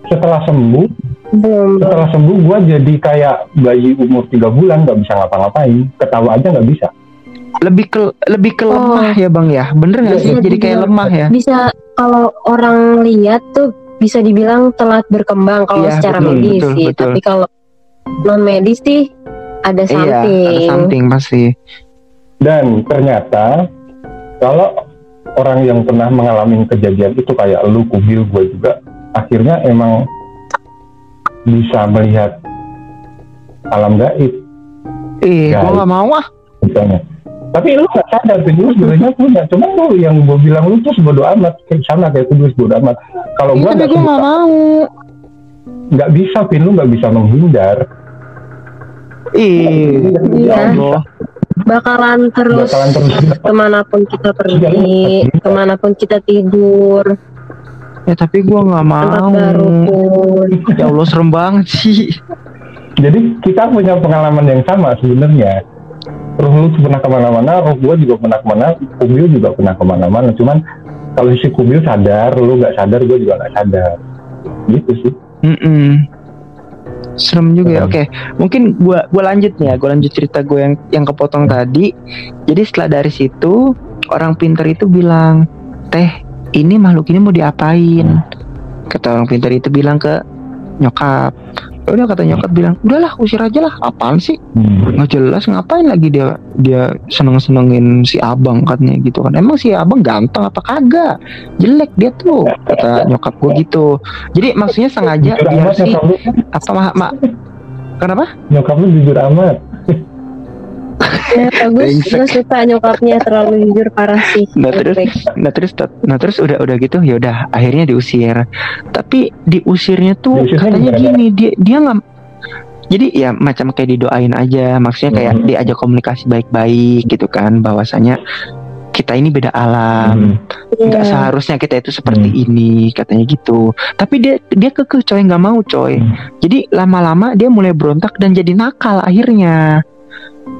setelah sembuh Belum. setelah sembuh gua jadi kayak bayi umur tiga bulan nggak bisa ngapa-ngapain ketawa aja nggak bisa Lebih ke lebih ke Oh. lemah ya bang ya. Bener nggak sih? Jadi kayak lemah ya. Bisa kalau orang lihat tuh bisa dibilang telat berkembang kalau Iya, secara betul, medis betul, sih. betul. Tapi kalau non medis sih ada Iya, something. ada something pasti. dan ternyata kalau orang yang pernah mengalami kejadian itu kayak lu kubil gue juga akhirnya emang bisa melihat alam gaib Eh, Ya, gua nggak mau ah. misalnya tapi lu gak sadar lu sebenarnya punya cuman lu yang gue bilang lu tuh bodo amat kayak sama kayak kudus bodo amat kalau Iya, gue tapi gua nggak mau. nggak bisa Vin lu nggak bisa menghindar Ih, ya Iya. Allah. Bakalan terus bakalan terus ke mana pun kita pergi, Iya. ke mana pun kita tidur, Ya tapi gua nggak mau. Ya Allah serem banget sih. jadi kita punya pengalaman yang sama sebenarnya roh lu pernah ke mana-mana roh gua juga pernah ke mana kubil juga pernah ke mana-mana cuman kalau si kubil sadar lu nggak sadar gua juga nggak sadar gitu sih Mm-mm. Serem juga ya. Oke, mungkin gua gua lanjut nih ya. Gua lanjut cerita gue yang yang kepotong tadi. Jadi setelah dari situ orang pinter itu bilang teh ini makhluk ini mau diapain kata orang pinter itu bilang ke nyokap. Ya udah kata nyokap bilang udahlah usir aja lah apaan sih? Hmm. nggak jelas ngapain lagi dia dia seneng senengin si abang katanya gitu kan. Emang si abang ganteng apa kagak? Jelek dia tuh kata nyokap gue gitu. Jadi maksudnya sengaja biar si apa mak mak kenapa? Nyokap lu jujur amat. Ya, bagus, gue suka nyokapnya terlalu jujur parah sih. Nah, terus- nah terus nah terus udah udah gitu ya udah akhirnya diusir tapi diusirnya tuh Diusirnya katanya gimana? gini dia dia nggak jadi ya macam kayak didoain aja maksudnya kayak Mhm. diajak komunikasi baik-baik gitu kan bahwasanya kita ini beda alam Hmm. nggak Iya. seharusnya kita itu seperti Hmm. ini katanya gitu tapi dia dia kekeh coy nggak mau coy Hmm. jadi lama-lama dia mulai berontak dan jadi nakal akhirnya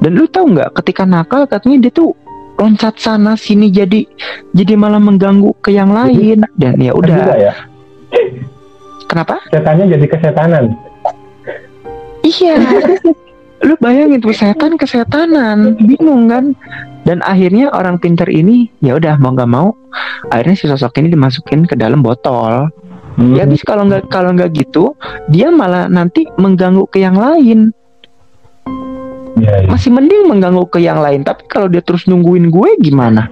dan lu tahu nggak ketika nakal katanya dia tuh loncat sana sini jadi jadi malah mengganggu ke yang lain dan ya udah ya. kenapa Setannya jadi kesetanan. iya lu bayangin tuh setan kesetanan bingung kan dan akhirnya orang pinter ini ya udah mau nggak mau akhirnya si sosok ini dimasukin ke dalam botol Hmm. Ya habis kalau nggak kalau nggak gitu, dia malah nanti mengganggu ke yang lain. Iya. Masih mending mengganggu ke yang lain. Tapi kalau dia terus nungguin gue gimana?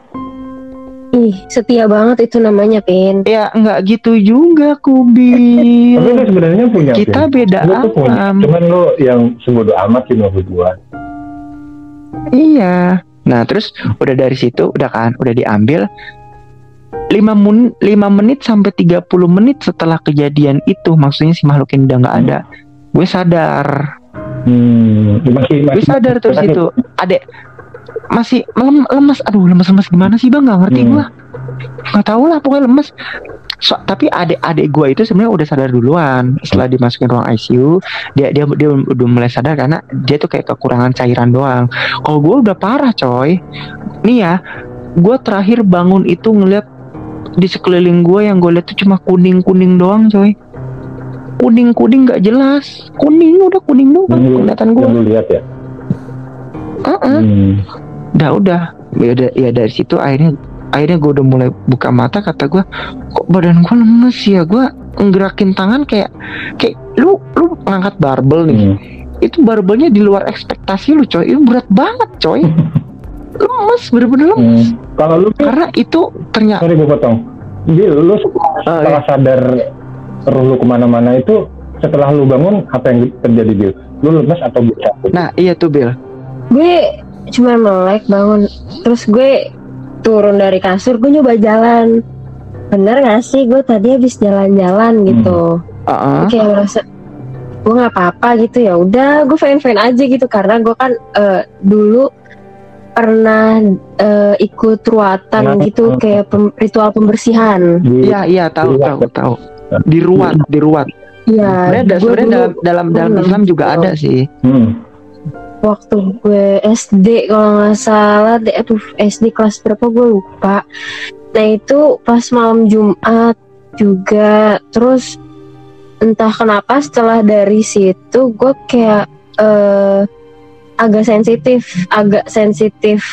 Ih, setia banget itu namanya, Pin. Ya nggak gitu juga, Kubil. Tapi lu sebenarnya punya. Kita Vin. beda Lu tuh punya. alam. Cuman lu yang sebodoh amat sih menurut gua. Iya. Nah terus udah dari situ udah kan udah diambil 5 menit, 5 menit sampai 30 menit setelah kejadian itu maksudnya si makhluk ini udah nggak ada gue sadar Hmm. Masih gue masih. sadar terus masih- itu adek masih lem- lemas aduh lemas lemas gimana sih bang? Nggak ngerti Hmm. gua. Nggak tahu lah pokoknya lemes. So- tapi adik-adik gua itu sebenarnya udah sadar duluan. Setelah dimasukin ruang ICU dia dia dia udah mulai sadar karena dia tuh kayak kekurangan cairan doang. Kalau gua udah parah coy. Nih ya gua terakhir bangun itu ngeliat di sekeliling gua yang gue lihat tuh cuma kuning kuning doang coy kuning kuning nggak jelas kuning udah kuning doang lu- kelihatan lu lihat ya. Heeh. Hmm. udah udah ya udah ya dari situ akhirnya akhirnya gue udah mulai buka mata kata gue kok badan gue lemes ya gue ngerakin tangan kayak kayak lu lu ngangkat barbel nih Hmm. itu barbelnya di luar ekspektasi lu coy itu berat banget coy lemes bener-bener lemes Hmm. Kalau lu karena itu ternyata sorry gue potong. Jadi lu Oh, setelah sadar terus lu ke mana-mana itu setelah lu bangun apa yang terjadi Bil? Lu lemes atau bisa? nah iya tuh Bill Gue cuma melek bangun, terus gue turun dari kasur, gue nyoba jalan. Bener gak sih? Gue tadi habis jalan-jalan gitu. Heeh. kayak merasa gue nggak apa-apa gitu ya udah gue fine aja gitu karena gue kan eh, dulu pernah eh, ikut ruatan Kenapa? gitu kayak pem- ritual pembersihan iya iya tahu tahu tahu diruat diruat Iya, sebenarnya sebenarnya dalam dalam gue dalam Islam juga tahu. ada sih. Hmm. waktu gue SD kalau nggak salah deh aduh SD kelas berapa gue lupa. Nah itu pas malam Jumat juga. Terus entah kenapa setelah dari situ gue kayak eh, agak sensitif agak sensitif.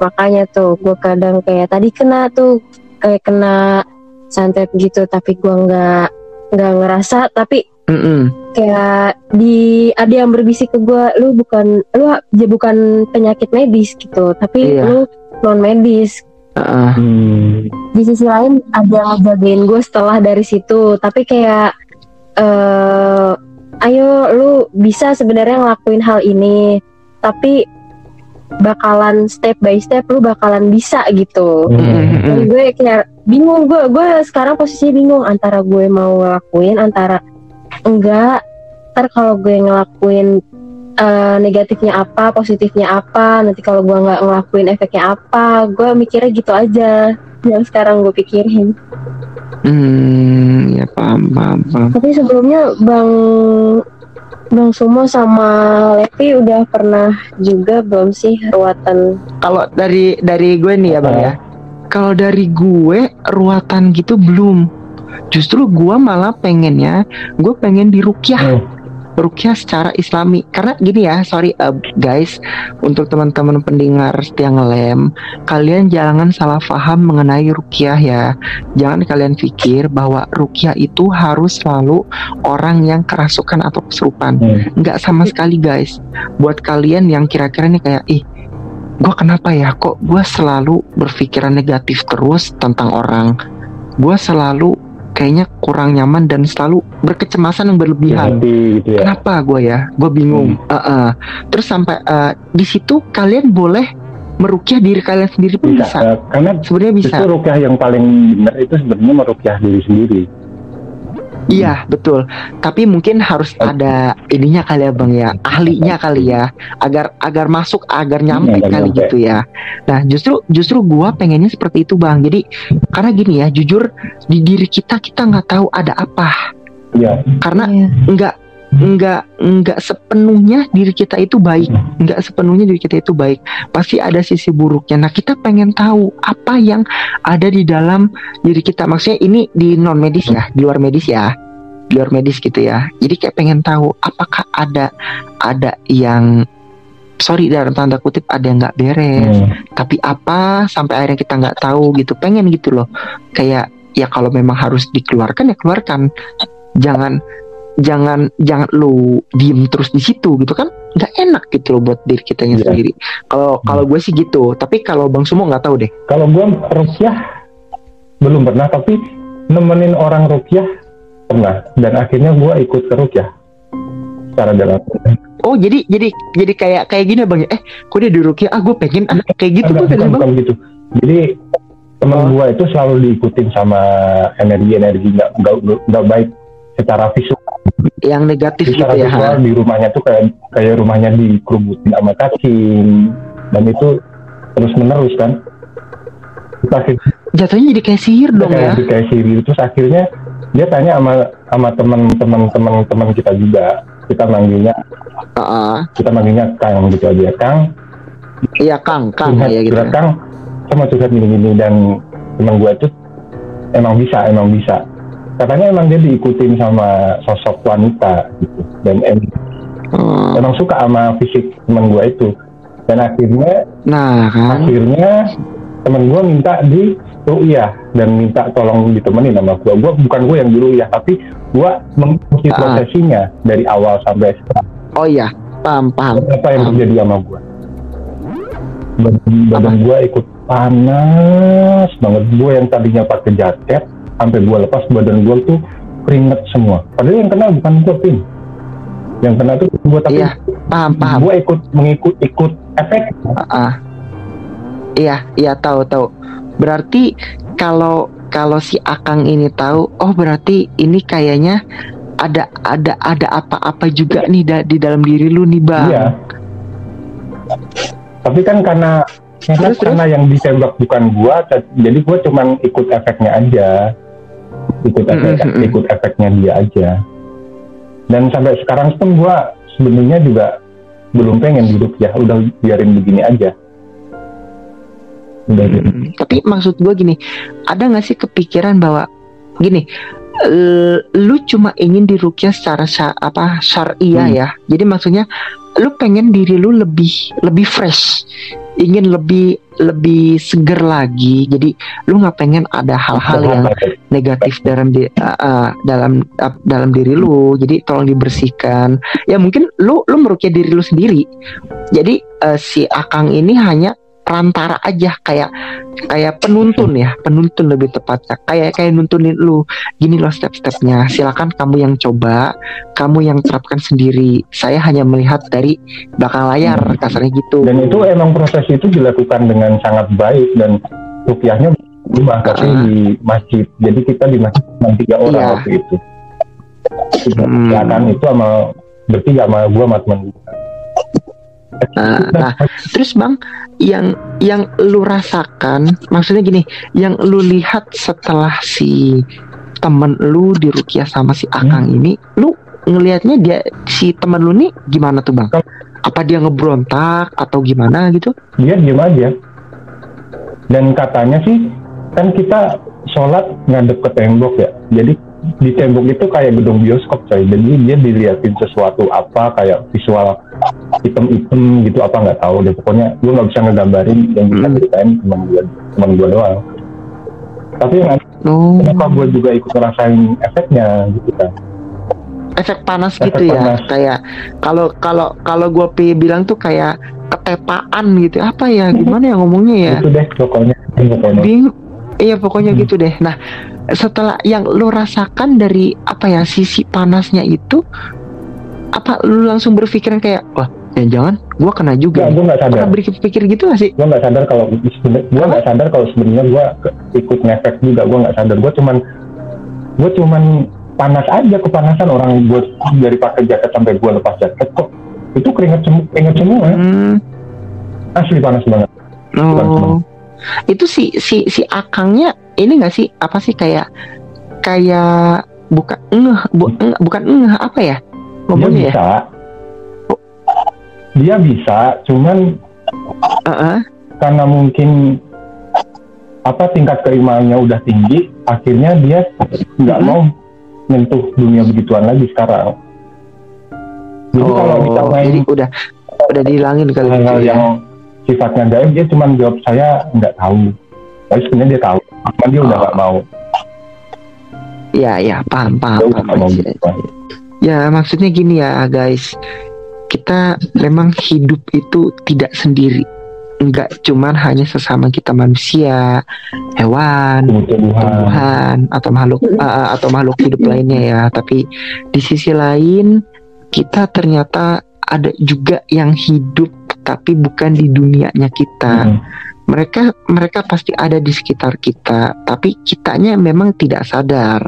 Makanya tuh gue kadang kayak tadi kena tuh kayak kena santet gitu tapi gue nggak nggak ngerasa tapi Mm-mm. kayak di ada yang berbisik ke gue lu bukan lu ya bukan penyakit medis gitu tapi Iya. lu non medis Heeh. Hmm. di sisi lain ada yang ngejagain gue setelah dari situ tapi kayak eh ayo lu bisa sebenarnya ngelakuin hal ini tapi bakalan step by step lu bakalan bisa gitu Hmm. Dan gue kayak bingung gue gue sekarang posisinya bingung antara gue mau ngelakuin antara enggak ntar kalau gue ngelakuin eh, negatifnya apa positifnya apa nanti kalau gue nggak ngelakuin efeknya apa gue mikirnya gitu aja yang sekarang gue pikirin Hmm, ya paham, paham, paham. tapi sebelumnya bang bang Sumo sama Levi udah pernah juga belum sih ruatan Kalau dari dari gue nih ya bang ya, kalau dari gue ruatan gitu belum. Justru gue malah pengennya, gue pengen dirukyah, Hmm. Rukyah secara islami. Karena gini ya sorry uh, guys untuk teman-teman pendengar setia ngelem kalian jangan salah paham mengenai rukyah ya. Jangan kalian pikir bahwa rukyah itu harus selalu orang yang kerasukan atau kesurupan Hmm. nggak sama sekali guys. Buat kalian yang kira-kira nih kayak ih gue kenapa ya? Kok gue selalu berpikiran negatif terus tentang orang? Gue selalu kayaknya kurang nyaman dan selalu berkecemasan yang berlebihan Hati gitu ya. kenapa gue ya gue bingung Uh-uh. terus sampai uh, di situ kalian boleh merukyah diri kalian sendiri pun Bisa. bisa, Eh, karena sebenarnya bisa Justru rukyah yang paling benar itu sebenarnya merukyah diri sendiri. Iya betul. Tapi mungkin harus ada ininya kali ya bang ya, ahlinya kali ya, agar agar masuk, agar nyampe Agar kali nyampe. gitu ya. Nah justru justru gua pengennya seperti itu bang. Jadi karena gini ya, jujur di diri kita kita nggak tahu ada apa. Iya. Karena Iya. nggak nggak nggak sepenuhnya diri kita itu baik, nggak sepenuhnya diri kita itu baik. Pasti ada sisi buruknya. Nah kita pengen tahu apa yang ada di dalam diri kita. Maksudnya ini di non medis ya, di luar medis ya, di luar medis gitu ya. Jadi kayak pengen tahu apakah ada ada yang sorry dalam tanda kutip ada yang nggak beres. Hmm. Tapi apa sampai akhirnya kita nggak tahu gitu. Pengen gitu loh. Kayak ya kalau memang harus dikeluarkan ya keluarkan. Jangan jangan jangan lu diem terus di situ gitu kan nggak enak gitu loh buat diri kitanya Iya. sendiri kalau kalau gue sih gitu tapi kalau bang Sumo nggak tahu deh Kalau gua rukyah belum pernah, tapi nemenin orang rukyah pernah. Dan akhirnya gua ikut ke rukyah secara dalam. oh jadi jadi jadi kayak kayak gini bang ya eh kok dia di Rukia ah gue pengen ah kayak gitu gue bukan, bang bukan gitu. Jadi teman Oh. gua itu selalu diikutin sama energi-energi nggak nggak nggak baik secara visual. Yang negatif secara gitu ya visual di rumahnya tuh kayak kayak rumahnya dikerubutin sama cacing. Dan itu terus menerus kan? Terus akhirnya jatuhnya jadi kayak sihir dong ya? kayak di kayak siri terus akhirnya dia tanya sama sama teman-teman teman-teman kita juga. Kita manggilnya Heeh. kita manggilnya Kang gitu aja. Kang iya Kang Kang curhat, ya gitu. curhat, Kang sama curhat gini-gini dan teman gue itu emang bisa emang bisa katanya emang dia diikutin sama sosok wanita gitu dan em- Hmm. emang suka sama fisik teman gue itu. Dan akhirnya nah kan? akhirnya teman gue minta di ru'yah dan minta tolong ditemenin sama gue gue bukan gue yang di ru'yah tapi gue mengikuti Ah. prosesinya dari awal sampai sekarang. Oh iya paham paham. Apa yang Paham. terjadi sama gue badan, badan gue ikut panas banget. Gue yang tadinya pakai jaket sampai gue lepas badan gue tuh keringet semua. Padahal yang kena bukan gue pin yang kena tuh gue tapi Iya, paham paham. gue ikut mengikut ikut efek. Ah, iya iya tahu tahu. Berarti kalau kalau si Akang ini tahu oh berarti ini kayaknya ada ada ada apa-apa juga nih da- di dalam diri lu nih bang. Iya. Tapi kan karena karena, Terus, karena yang ditembak bukan gua, jadi gua cuman ikut efeknya aja. Ikut efek, Mm, mm, mm. ikut efeknya dia aja. Dan sampai sekarang pun gua sebenarnya juga belum pengen hidup ya, udah biarin begini aja. Udah gitu. Mm, tapi maksud gue gini ada nggak sih kepikiran bahwa gini eh, lu cuma ingin dirukyah secara apa syariah Hmm. ya jadi maksudnya lu pengen diri lu lebih lebih fresh ingin lebih lebih seger lagi. Jadi lu nggak pengen ada hal-hal yang negatif dalam di uh, uh, dalam uh, dalam diri lu. Jadi tolong dibersihkan. Ya mungkin lu lu merukyah diri lu sendiri. Jadi uh, si akang ini hanya perantara aja kayak kayak penuntun ya penuntun lebih tepatnya kayak kayak nuntunin lu gini loh step-stepnya silakan kamu yang coba kamu yang terapkan sendiri saya hanya melihat dari belakang layar kasarnya gitu Dan itu emang proses itu dilakukan dengan sangat baik dan rupiahnya berubah Ah. di masjid. Jadi kita di masjid cuma tiga orang Iya. waktu itu. Hmm. Silakan itu sama bertiga sama gua sama teman. Nah, nah, terus bang, yang yang lu rasakan, maksudnya gini, yang lu lihat setelah si temen lu dirukiah sama si Akang ini, lu ngelihatnya dia si temen lu nih gimana tuh bang? Apa dia ngebrontak atau gimana gitu? Dia diem aja. Dan katanya sih kan kita sholat ngadep ke tembok ya. Jadi di tembok itu kayak gedung bioskop coy jadi dia diliatin sesuatu apa kayak visual hitam-hitam gitu apa nggak tahu deh pokoknya gue nggak bisa ngegambarin yang bisa Hmm. ceritain cuma gue cuma gue doang tapi yang Oh, kenapa gue juga ikut ngerasain efeknya gitu kan efek panas Efek gitu ya. panas. Kayak kalau kalau kalau gue bilang tuh kayak ketepaan gitu. Apa ya? Gimana ya ngomongnya ya? itu deh pokoknya pokoknya Bingung. Iya pokoknya Hmm. gitu deh. Nah setelah yang lu rasakan dari apa ya sisi panasnya itu, apa lu langsung berpikiran kayak wah ya jangan gua kena juga. Nih." gue nggak sadar Pernah berpikir gitu gak sih? gue nggak sadar kalau gue nggak sadar kalau sebenarnya gue ikut ngefek juga gue nggak sadar gue cuman gue cuman panas aja kepanasan orang gue dari pakai jaket sampai gue lepas jaket kok itu keringet semua keringet semua Hmm. asli panas banget Oh, itu si si si akangnya ini nggak sih apa sih kayak kayak bukan ngeh bu, ngeh, bukan ngeh apa ya dia ngomongnya ya? bisa dia bisa cuman Heeh. karena mungkin apa tingkat keimaannya udah tinggi akhirnya dia nggak Mhm. mau menyentuh dunia begituan lagi sekarang jadi kalau kita Oh, main jadi udah udah dihilangin kali hal-hal gitu ya. yang sifatnya gaib dia cuma jawab saya nggak tahu tapi sebenarnya dia tahu cuma dia udah Oh. nggak mau Iya iya paham dia paham udah paham. Iya. begituan. Ya maksudnya gini ya guys, kita memang hidup itu tidak sendiri, nggak cuman hanya sesama kita manusia, hewan, tumbuh-tumbuhan tumbuhan atau makhluk uh, atau makhluk hidup lainnya ya tapi di sisi lain kita ternyata ada juga yang hidup tapi bukan di dunianya kita Mhm. Mereka mereka pasti ada di sekitar kita tapi kitanya memang tidak sadar.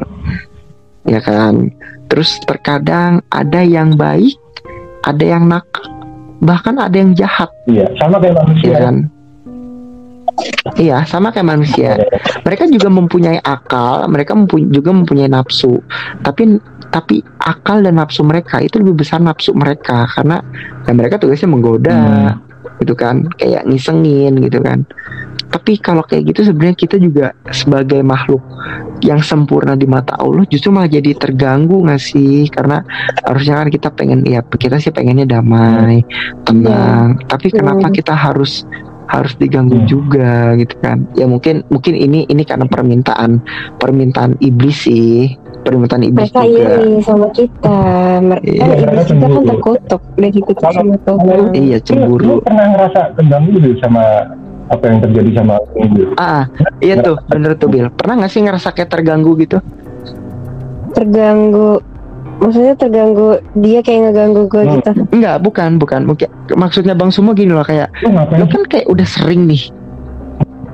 Ya kan? Terus terkadang ada yang baik ada yang nakal bahkan ada yang jahat. Iya sama kayak manusia. Ya kan? Iya sama kayak manusia. Mereka juga mempunyai akal, mereka mempu- juga mempunyai nafsu. Tapi tapi akal dan nafsu mereka itu lebih besar nafsu mereka karena ya mereka tugasnya menggoda. Hmm. Gitu kan, kayak ngisengin gitu kan. Tapi kalau kayak gitu sebenarnya kita juga sebagai makhluk yang sempurna di mata Allah justru malah jadi terganggu nggak sih? Karena harusnya kan kita pengen ya kita sih pengennya damai, tenang. Tapi kenapa Hmm. kita harus harus diganggu Hmm. juga gitu kan? Ya mungkin mungkin ini ini karena permintaan permintaan iblis sih, permintaan iblis mereka juga. iri sama kita mereka Iya, kan mereka iblis juga kan terkutuk udah dikutuk Kalau- sama Tuhan Iya Lu- cemburu. lu pernah ngerasa terganggu gitu sama apa yang terjadi sama ini Ah, iya tuh bener tuh Bill. Pernah nggak sih ngerasa kayak terganggu gitu? terganggu maksudnya terganggu dia kayak ngeganggu gue Hmm. gitu Enggak, bukan, bukan. Mungkin maksudnya Bang Sumo gini loh kayak lu lu kan kayak udah sering nih.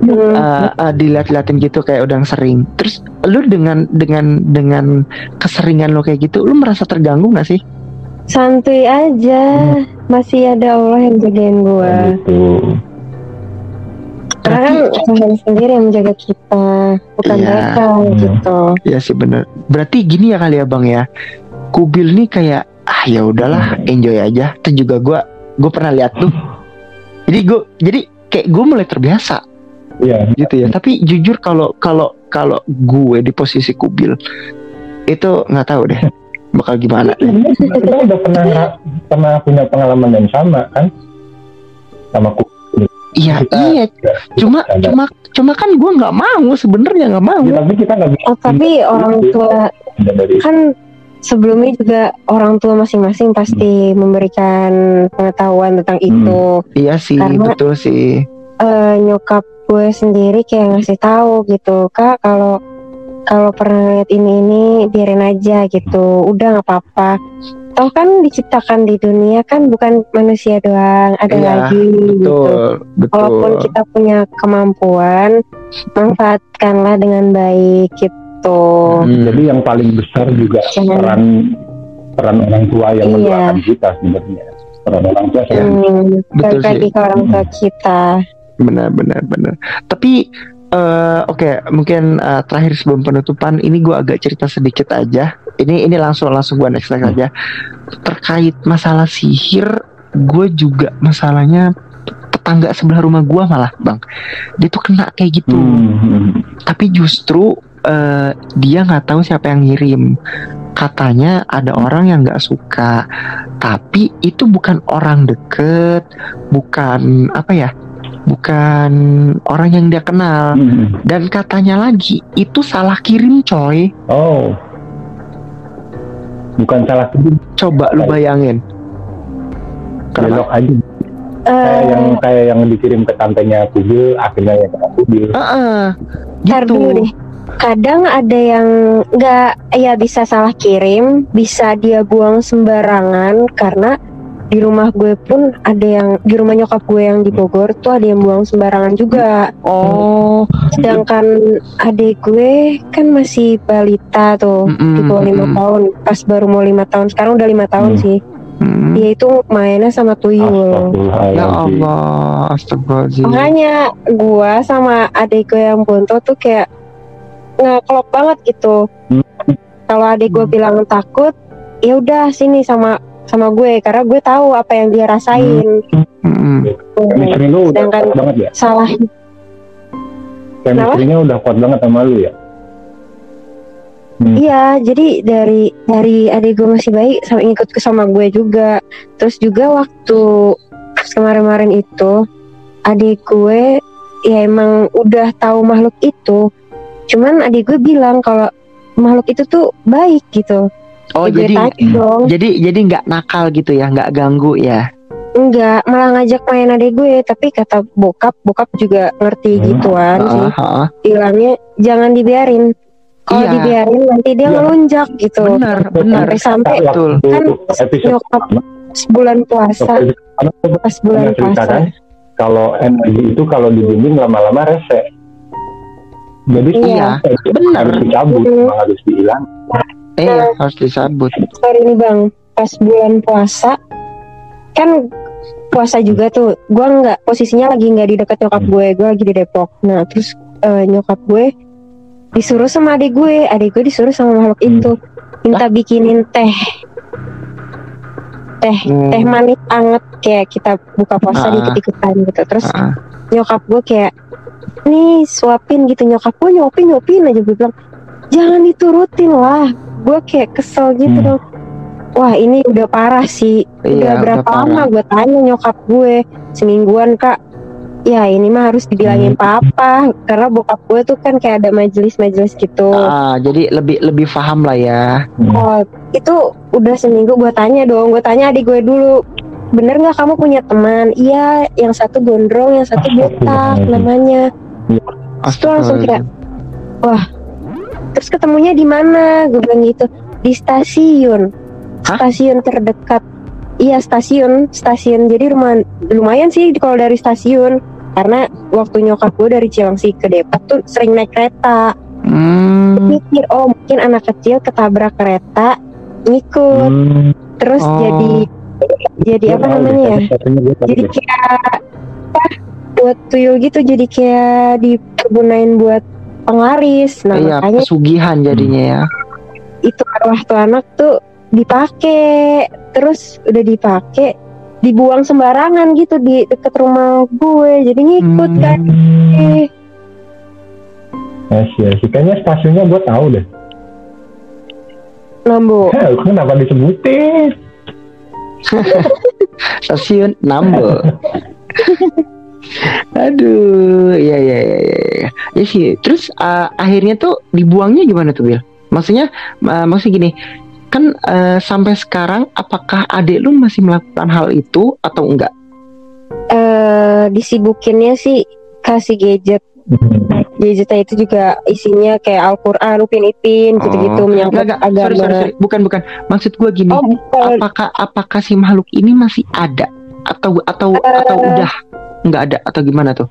Uh, uh, dilihat-liatin gitu kayak udah sering. Terus lu dengan dengan dengan keseringan lo kayak gitu, lu merasa terganggu nggak sih? santuy aja masih ada Allah yang jagain gue gitu karena kan Tuhan sendiri yang menjaga kita bukan Iya. mereka Hmm. gitu Ya sih bener. Berarti gini ya kali ya Bang ya. Kubil nih kayak ah ya udahlah enjoy aja. Itu juga gua gue pernah lihat tuh. Jadi gue jadi kayak gue mulai terbiasa iya gitu ya. Tapi jujur kalau kalau kalau gue di posisi kubil itu nggak tahu deh bakal gimana. kita udah pernah pernah punya pengalaman yang sama kan sama ku Iya Kita- iya. Cuma ada. cuma cuma kan gue nggak mau sebenarnya nggak mau. Ya, tapi kita nggak bisa oh tapi orang tua pindah dari kan sebelumnya juga orang tua masing-masing pasti memberikan pengetahuan tentang Hmm. itu Iya sih Karena- betul sih. Eh, nyokap gue sendiri kayak ngasih tahu gitu kak kalau kalau pernah lihat ini ini biarin aja gitu udah nggak apa-apa toh kan diciptakan di dunia kan bukan manusia doang ada Iya, lagi gitu Betul betul. walaupun kita punya kemampuan manfaatkanlah dengan baik gitu Hmm. jadi yang paling besar juga Jangan- peran peran orang tua yang Iya. mendoakan kita sebenarnya peran orang tua saya hmm, Betul balik sih. ke orang tua kita benar benar benar. Tapi eh, oke mungkin eh, terakhir sebelum penutupan ini gua agak cerita sedikit aja. Ini ini langsung langsung gua next next aja. Terkait masalah sihir gue juga masalahnya tetangga sebelah rumah gua malah bang. Dia tuh kena kayak gitu. Hmm, hmm. tapi justru eh, dia nggak tahu siapa yang ngirim. Katanya ada orang yang nggak suka, tapi itu bukan orang deket, bukan apa ya, bukan orang yang dia kenal. Hmm. Dan katanya lagi itu salah kirim coy. Oh. Bukan salah kirim, Coba lu bayangin. belok aja. Eh, Kayak yang kayak yang dikirim ke tantenya Kubil, akhirnya ya ke Kubil. Heeh. Ntar gitu. dulu deh. Kadang ada yang nggak ya bisa salah kirim, bisa dia buang sembarangan karena di rumah gue pun ada yang di rumah nyokap gue yang di Bogor tuh ada yang buang sembarangan juga. Oh, Sedangkan adik gue kan masih balita tuh Mm-mm, di bawah lima tahun, pas baru mau lima tahun, sekarang udah lima tahun Hmm. sih. mm. Dia itu mainnya sama tuyul. Ya Allah, astagfirullahaladzim. Makanya gua sama adik gue yang bonto tuh kayak nggak klop banget gitu. Hmm. Kalau adik gue bilang takut, ya udah sini sama sama gue karena gue tahu apa yang dia rasain. Mm-mm. Chemistry lu udah kuat banget ya? Salah Chemistry-nya udah kuat banget sama lu ya? Hmm. Iya, jadi dari dari adik gue masih baik sama ngikut ke sama gue juga. Terus juga waktu kemarin-kemarin itu adik gue ya emang udah tahu makhluk itu. Cuman adik gue bilang kalau makhluk itu tuh baik gitu. Oh jadi dong, jadi jadi nggak nakal gitu ya, nggak ganggu ya? enggak malah ngajak main adik gue. Tapi kata bokap, bokap juga ngerti Hmm. gituan sih. Bilangnya jangan dibiarin. Kalau Iya. dibiarin nanti dia Iya. ngelunjak gitu. Bener bener. Sampai-sampai Betul. kan episode nyokap sebulan puasa pas bulan puasa kan kalau energi itu kalau dibimbing lama-lama rese jadi Iya, benar. harus dicabut emang harus dihilang Iya, harus disambut. sorry nih bang pas bulan puasa kan puasa juga tuh gue nggak posisinya lagi nggak di dekat nyokap gue gue lagi di Depok nah terus eh, nyokap gue disuruh sama adik gue adik gue disuruh sama makhluk Hmm. itu minta bikinin teh teh teh manis anget kayak kita buka puasa Ah. dikit-dikitikan gitu terus Heeh. nyokap gue kayak nih suapin gitu nyokap gue nyopin nyopin aja gue bilang jangan diturutin lah gue kayak kesel gitu Hmm. dong wah ini udah parah sih. Udah Iya, berapa udah lama gue tanya nyokap gue? Semingguan kak. Ya ini mah harus dibilangin papa. Karena bokap gue tuh kan kayak ada majelis-majelis gitu. Ah, jadi lebih lebih paham lah ya. Oh, itu udah seminggu gue tanya dong, gue tanya adik gue dulu, bener nggak kamu punya teman? Iya, yang satu gondrong, yang satu botak namanya. Tuh langsung kayak, wah, terus ketemunya di mana? Gue bilang gitu, di stasiun, Hah? stasiun terdekat. Iya stasiun, stasiun. Jadi rumah lumayan sih kalau dari stasiun. Karena waktu nyokap gue dari Cilengsi ke Depok tuh sering naik kereta Hmm. mikir oh mungkin anak kecil ketabrak kereta ngikut Hmm. terus Oh. jadi jadi apa namanya ya jadi kayak buat tuyul gitu jadi kayak dipergunain buat penglaris nah Iya, makanya pesugihan jadinya ya. itu arwah tuh anak tuh dipakai terus udah dipakai dibuang sembarangan gitu di deket rumah gue jadi ngikut Hmm. kan eh Ya sih, ya sih. Kayaknya stasiunnya gue tahu deh. Nambo Heh, kenapa disebutin? Stasiun Nambo. Aduh, ya ya ya ya. Ya, sih. Terus uh, akhirnya tuh dibuangnya gimana tuh, Bil? Maksudnya uh, maksudnya gini, kan uh, sampai sekarang apakah adik lu masih melakukan hal itu atau enggak? eh disibukinnya sih kasih gadget gadgetnya itu juga isinya kayak Al-Quran, Upin Ipin, gitu-gitu Oh. menyangkut Enggak, enggak. Sorry, agama. sorry, sorry. Bukan, bukan. Maksud gua gini, Oh, bukan. apakah apakah si makhluk ini masih ada atau atau Eh. atau udah nggak ada atau gimana tuh?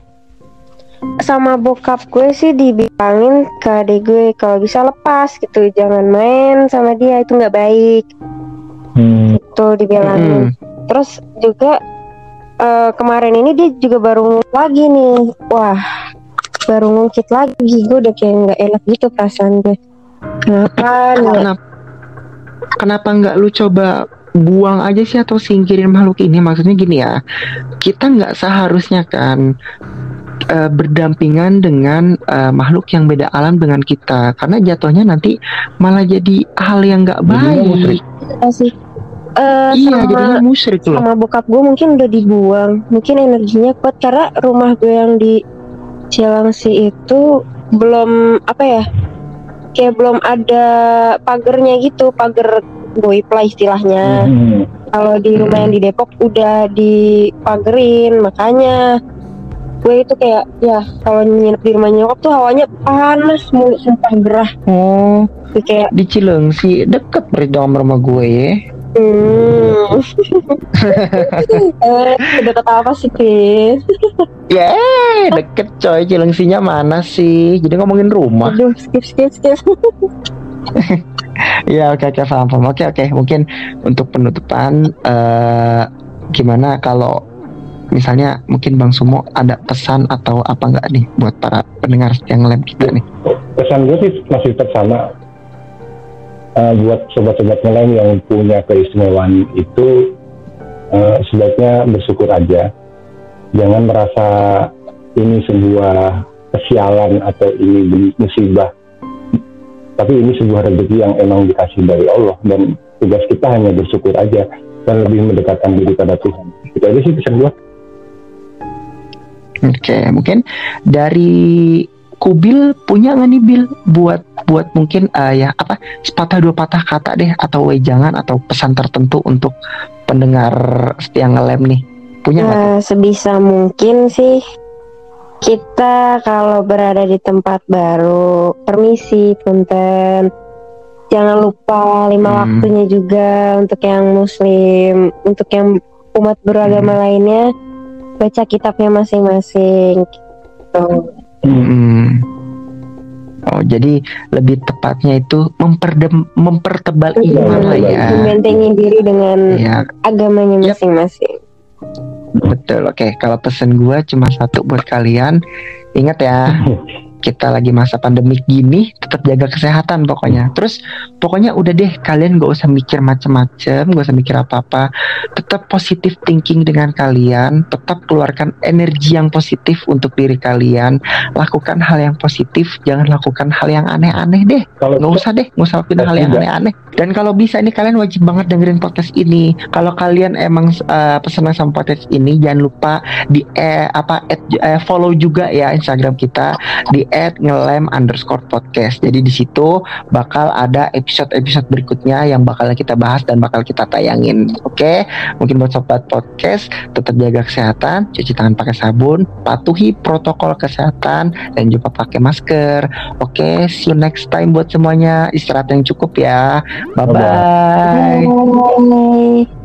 sama bokap gue sih dibilangin ke adik gue kalau bisa lepas gitu, jangan main sama dia itu nggak baik. Hmm. Itu dibilangin. Mm. Terus juga eh, kemarin ini dia juga baru ngungkit lagi nih. Wah, baru ngungkit lagi. Gue udah kayak nggak enak gitu perasaan gue. Kenapa? Kenapa kenapa nggak lu coba buang aja sih atau singkirin makhluk ini? Maksudnya gini ya, kita nggak seharusnya kan uh, berdampingan dengan uh, makhluk yang beda alam dengan kita karena jatuhnya nanti malah jadi hal yang nggak baik. Iya sih. Uh, iya, sama, jadinya musyrik loh. Sama bokap gue mungkin udah dibuang, mungkin energinya kuat karena rumah gue yang di Cilangsi itu belum apa ya? Kayak belum ada pagernya gitu, pagar lah istilahnya. Hmm. Kalau di rumah yang di Depok udah dipagerin, makanya gue itu kayak ya kalau nginep di rumah nyokap tuh hawanya panas mulu sumpah gerah. Oh, Jadi kayak di Cilengsi deket berarti sama rumah gue ya. Hmm. eh, deket apa sih, Chris? Ya, yeah, deket coy. Cilengsinya mana sih? Jadi ngomongin rumah. Aduh, skip, skip, skip. ya oke oke paham paham. Oke oke mungkin untuk penutupan uh, gimana kalau misalnya mungkin Bang Sumo ada pesan atau apa enggak nih buat para pendengar yang lab kita nih? Pesan gue sih masih tetap sama. Uh, buat sobat-sobat ngelem yang punya keistimewaan itu uh, sebaiknya bersyukur aja. Jangan merasa ini sebuah kesialan atau ini musibah tapi ini sebuah rezeki yang emang dikasih dari Allah dan tugas kita hanya bersyukur aja dan lebih mendekatkan diri pada Tuhan. Itu aja sih pesan gue Oke, mungkin dari Kubil punya nggak nih Bil? Buat buat mungkin uh, ya apa sepatah dua patah kata deh atau wejangan atau pesan tertentu untuk pendengar setia ngelem nih. Punya nggak? Nah, sebisa mungkin sih kita kalau berada di tempat baru, permisi punten. Jangan lupa lima hmm. waktunya juga untuk yang muslim, untuk yang umat beragama hmm. lainnya baca kitabnya masing-masing. Gitu. Hmm. Oh, jadi lebih tepatnya itu memperdem, mempertebal iya, iman lah ya. Membentengi diri dengan ya. agamanya masing-masing. Betul, oke. Okay. Kalau pesen gue cuma satu buat kalian. Ingat ya, kita lagi masa pandemi gini tetap jaga kesehatan pokoknya terus pokoknya udah deh kalian gak usah mikir macem-macem gak usah mikir apa-apa. Tetap positif thinking dengan kalian tetap keluarkan energi yang positif untuk diri kalian. Lakukan hal yang positif jangan lakukan hal yang aneh-aneh deh. Kalau nggak usah deh nggak usah lakukan hal yang aneh-aneh. Dan kalau bisa ini kalian wajib banget dengerin podcast ini. Kalau kalian emang uh, pesenang sama podcast ini jangan lupa di eh, apa eh, follow juga ya Instagram kita. Di at ngelem underscore podcast. Jadi di situ bakal ada episode-episode berikutnya yang bakal kita bahas dan bakal kita tayangin. Oke, okay? mungkin buat sobat podcast tetap jaga kesehatan, cuci tangan pakai sabun, patuhi protokol kesehatan dan juga pakai masker. Oke, okay? see you next time buat semuanya. Istirahat yang cukup ya. Bye bye. bye, -bye.